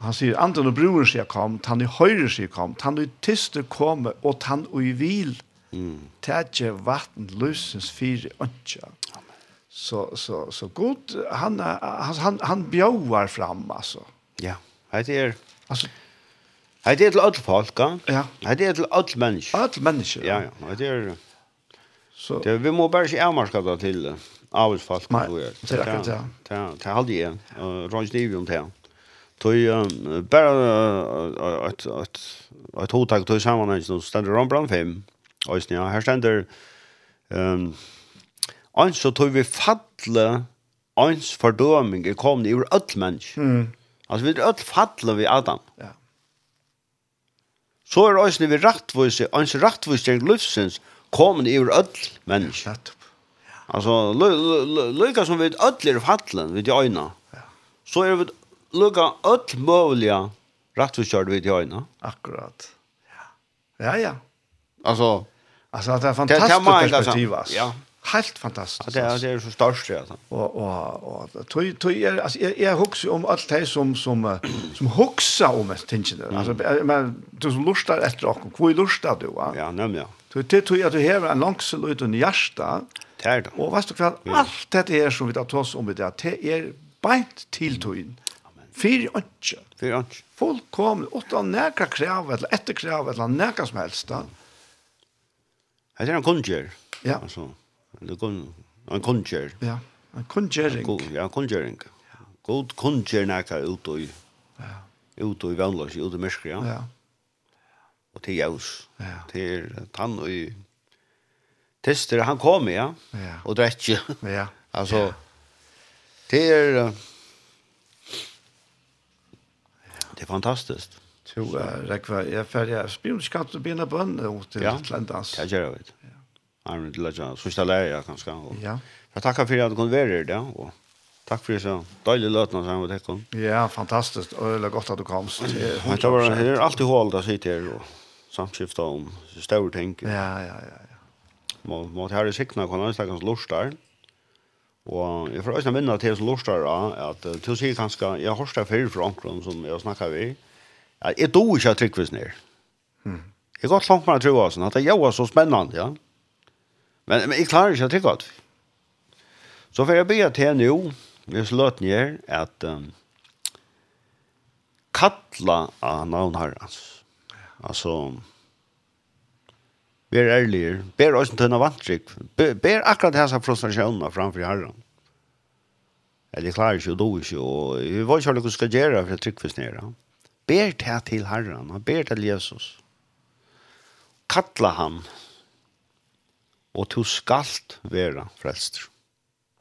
Han sier, andre og broren sier kom, han i høyre sier kom, han i tyste komme, og han i vil. Mm. Det er ikke vatten lusens løsens for ønske. Så, så, så god, han, han, han, han bjøver fram, altså.
Ja, det er...
Altså, Hei,
det er til alle folk, ja.
Hei,
det er til alle mennesker.
Alle mennesker,
ja. Ja, ja. Hei, det er...
Så...
Det, vi må bare ikke avmarska det til Uh,
arbetsfolk
och så.
Det är det.
Det det hade jag. Ronj om det. Tøy bara at at at hotak tøy saman ein sum stendur on brand 5. Eisini her stendur ehm ein so tøy við falle eins fordøming er komni yvir öll mennesk.
Mm.
Altså við öll falle við Adam.
Ja.
Så er eisini við rættvøsi, eins rættvøsi gjeng lufsins komni yvir öll mennesk.
Ja, nettopp.
Alltså lucka som vid öllir fallen vid öjna. Ja. Så är vi lucka öll möjliga rätt och körd vid öjna.
Akkurat. Ja. Ja ja.
Alltså
alltså det
är fantastiskt
perspektiv alltså.
Ja.
Helt fantastiskt.
Det är det är så störst ja.
Och och och tror tror jag alltså jag jag hooks om allt det som som som hooksar om
ett
tingen. Alltså men du som lustar efter och hur lustar du va?
Ja, nämligen.
Du det tror jag du har en långsel ut under hjärta.
Det er det.
Og vet du hva, alt dette er som vi tar oss om i det, det er beint til tøyen. Fyr ønske.
Fyr ønske.
Folk kommer, åtta krav, eller etter krav, eller nækka som helst. Da.
Det er en kundgjør.
Ja.
Altså, en kundgjør.
Ja, en
kundgjøring. Ja, en kundgjøring. God kundgjør nækka ut og Ja. Ut og i vannløs, ut og mørkere, ja.
Ja.
Og til jævs.
Ja.
Til tann og i Tester, han kom, ja.
ja.
Og drekje.
Ja.
altså, ja. det er... Det er fantastiskt.
Jo, uh, Rekva, jeg er Jeg spiller skatt og begynner på henne til
ja.
Landans?
Ja, det gjør jeg, vet Ja. Han er til Landans. Sørste lærer jeg, kanskje. Og,
ja.
Jeg takker for at du kunne være her, ja. Og takk for det, så deilig løtene sammen med dere.
Ja, fantastisk. Og det er godt at du kom. Det er
alltid hål der sitter her, og samskiftet om større ting.
Ja, ja, ja
mot her i sikna kan han snakke som. Og jeg får også vinna til som lortar at uh, til å si kanskje, jeg har hørt det før fra omkron som jeg snakker vi, at jeg do ikke er tryggvis ned. Mm. Jeg går langt med å tro at det er så spennende, ja. Men, men jeg klarer ikke å trykke at. Så får jeg be til nå, hvis løten gjør, at um, kattla av navn herrens. Altså, ber ærligere. ber oss til noe vantrykk. Bær akkurat hans frustrasjoner framfor herren. Eller klarer ikke, og du ikke, og vi var ikke hva du skal gjøre for å trykke for snere. Bær til til herren, og ber til Jesus. Kattla han, og du skalt være frelster.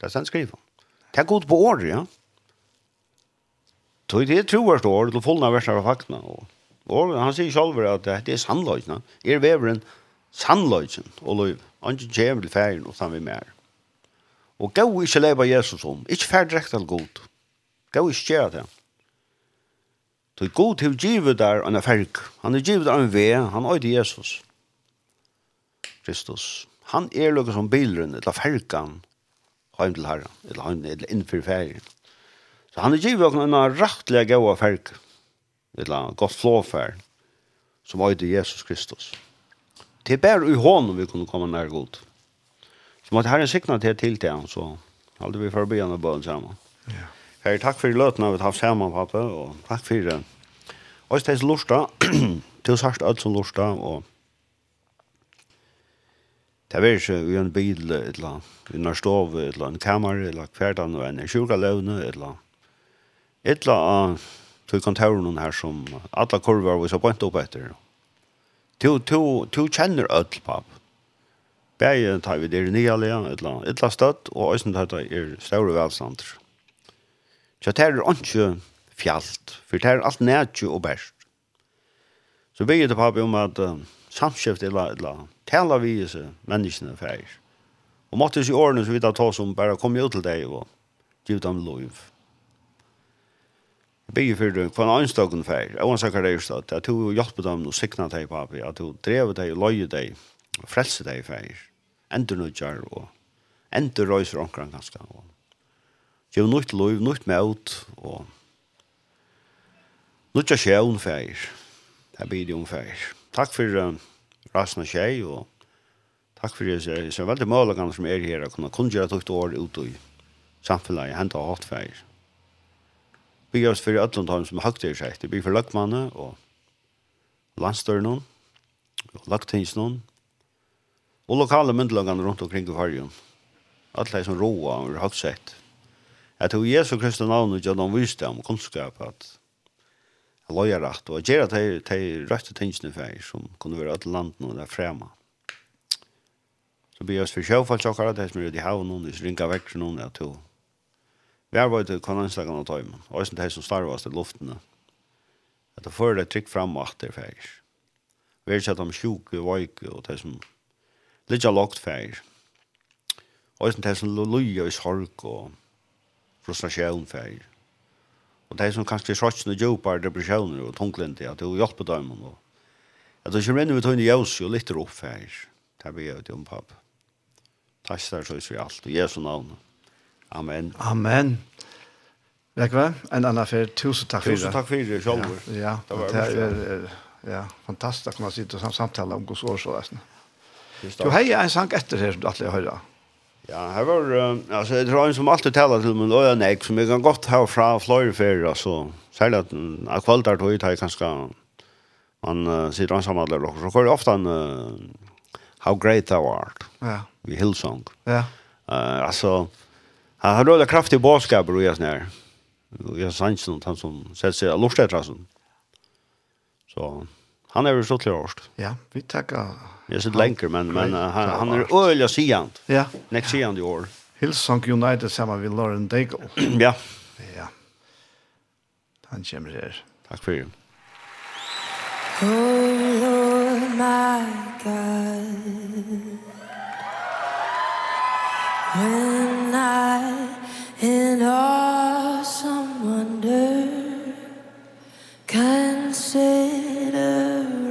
Det er sånn skriver han. Det er godt på året, ja. Så det er troverst år, til fullna versene av faktene. Og, og han sier selv at det er sannløsene. Er veveren, sannløgjen og løy. Han ikke kommer til ferien og vi mer. Og gå ikke leve Jesus om. Ikke fer direkt til god. Gå ikke gjøre det. Så god til givet der en ferg. Han er givet der en ve. Han er Jesus. Kristus. Han er lukka som bilrun, eller fergan, heim til herren, eller heim, eller innfyr ferien. Så han er givet oss en rettelig gode ferg, eller godt flåferd, som øyde Jesus Kristus. Det er bare i hånden vi kunne komme nær god. Så måtte herren sikna til til til han, så hadde vi forbi han og bøn sammen.
Ja.
Herre, takk for løtene vi har haft sammen, pappa, og takk for det. Og det er lorsta, til er sagt alt som lorsta, og det er ikke i en bil, eller i en stov, eller en kammer, eller hverdagen, eller en sjukaløvne, eller et eller annet til kontoren her som alle kurver vi så bønt opp etter, og Du, du, du kjenner ødel, papp. Bæje tar vi det nye alene, et eller støtt, og øyne tar det er større velstander. Så det er ikke fjalt, for det er alt nætje og bæst. Så vi er det papp om at uh, samskift eller et eller taler vi i seg menneskene ferdig. Og måtte i årene så vidt at ta som bare kom ut til deg og giv dem lov bygge for deg, for en annen stakken feir, Jeg var sikker det, just at du hjelper dem og sikna deg på at du drev deg, løye deg, frelse deg feir, endur nødjar og endur røyser omkring ganske. Og, Gjev nøyt lov, nøyt møt, og nytt av sjøen feir, her blir det om feir. Takk for uh, rasen av sjøy, og takk for det, så er veldig mølagene som er her, å kunne kunne gjøre tøyt år ut i samfunnet, hente hatt feir. Vi gjør oss for Ødlandhavn som høyt er seg. Det blir for Løkmanne og landstørene og Løktingsnen og lokale myndelagene rundt omkring i Fargen. Alle er som roa og høyt sett. Jeg tog Jesu Kristi navn og gjør noen viste om kunnskap at jeg løyer rett og gjør at de tar røyte tingene for som kunne være alle landene og der fremme. Så blir jeg oss for sjøfalt sjokkere, det som er i havnen, det ringer vekk til noen, at jeg Vær var det kan anslagen av tøymen. Og det som starvast i luftene. At det fører det trykk fram og atter fægir. Vi er ikke at de sjuke, veike og det som litt lagt fægir. Og det som løye i sorg og frustrasjon fægir. Og det som kanskje srotsene djupar depresjoner og tunglindig, at det er hjelp på døymen. At det kommer inn i tøyne jævs og litt opp fægir. Det er vi er ute om papp. Takk skal du så for alt. Og Jesu navnet. Amen.
Amen. Vekva, en annan för tusen tack för det.
Tusen takk for det, Sjolver.
Ja, ja,
det var
det er, er, ja, fantastisk at man sitter og samtaler om Guds år så
där.
Du har en sang etter her som du alltid hører.
Ja, her var uh, altså, jeg tror en som alltid taler til, men då nej som jeg kan godt ha från Florida för alltså särskilt att en kvalitet då tar kanskje, man uh, sitter ensam alla och så det ofte en uh, how great thou art.
Ja.
Vi Hillsong.
Ja.
Uh, altså, Han har rullat kraftig bådskap och jag snär. Jag sanns någon han som sätter sig av efter. Så han är väl så klar
Ja, vi tackar.
Jag sitter längre men men han han
är
öliga siant.
Ja.
Next siant i år.
Hillsong United samman vid Lauren Daigle.
ja.
Ja. Han kommer här.
Tack för det.
Oh Lord my God When night in awesome wonder. Consider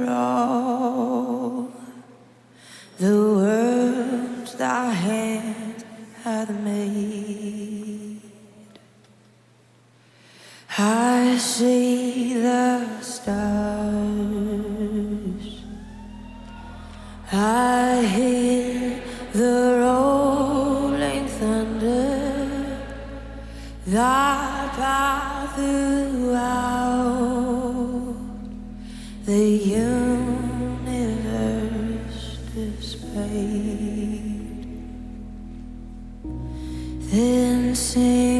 all the words thy hand hath made. I see the stars. I hear the Then sing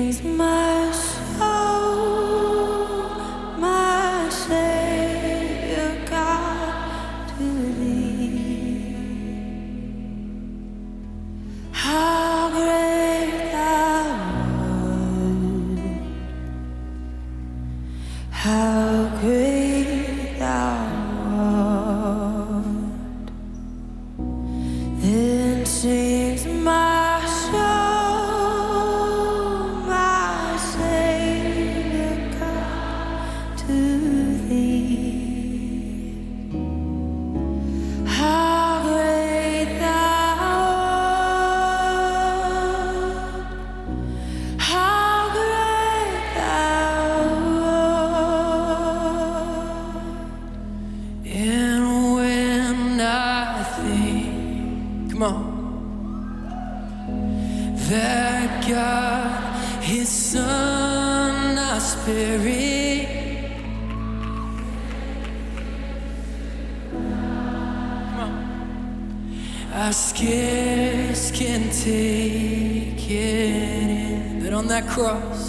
cross.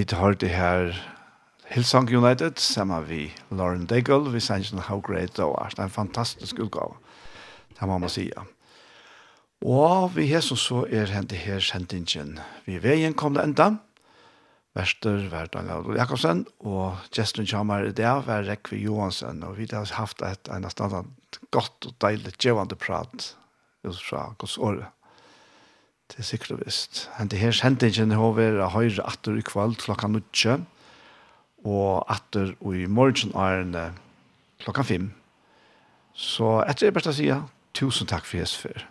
Vi tar det her Hillsong United, sammen vi Lauren Daigle, vi sier ikke How Great Thou Art. Det er en fantastisk utgave, det må man si. Og vi har som så er hentet her sendingen. Vi veien kom det enda. Vester var Daniel Jakobsen, og Justin kommer i dag var Rekvi Johansen, og vi har haft et en standard godt og deilig gjevande prat ut fra godsåret. Det er sikkert og visst. Hente her sendingen har vært høyre atter i kveld klokka nødtje, og atter i morgen er klokka fem. Så etter det er best å si, tusen takk for Jesus for.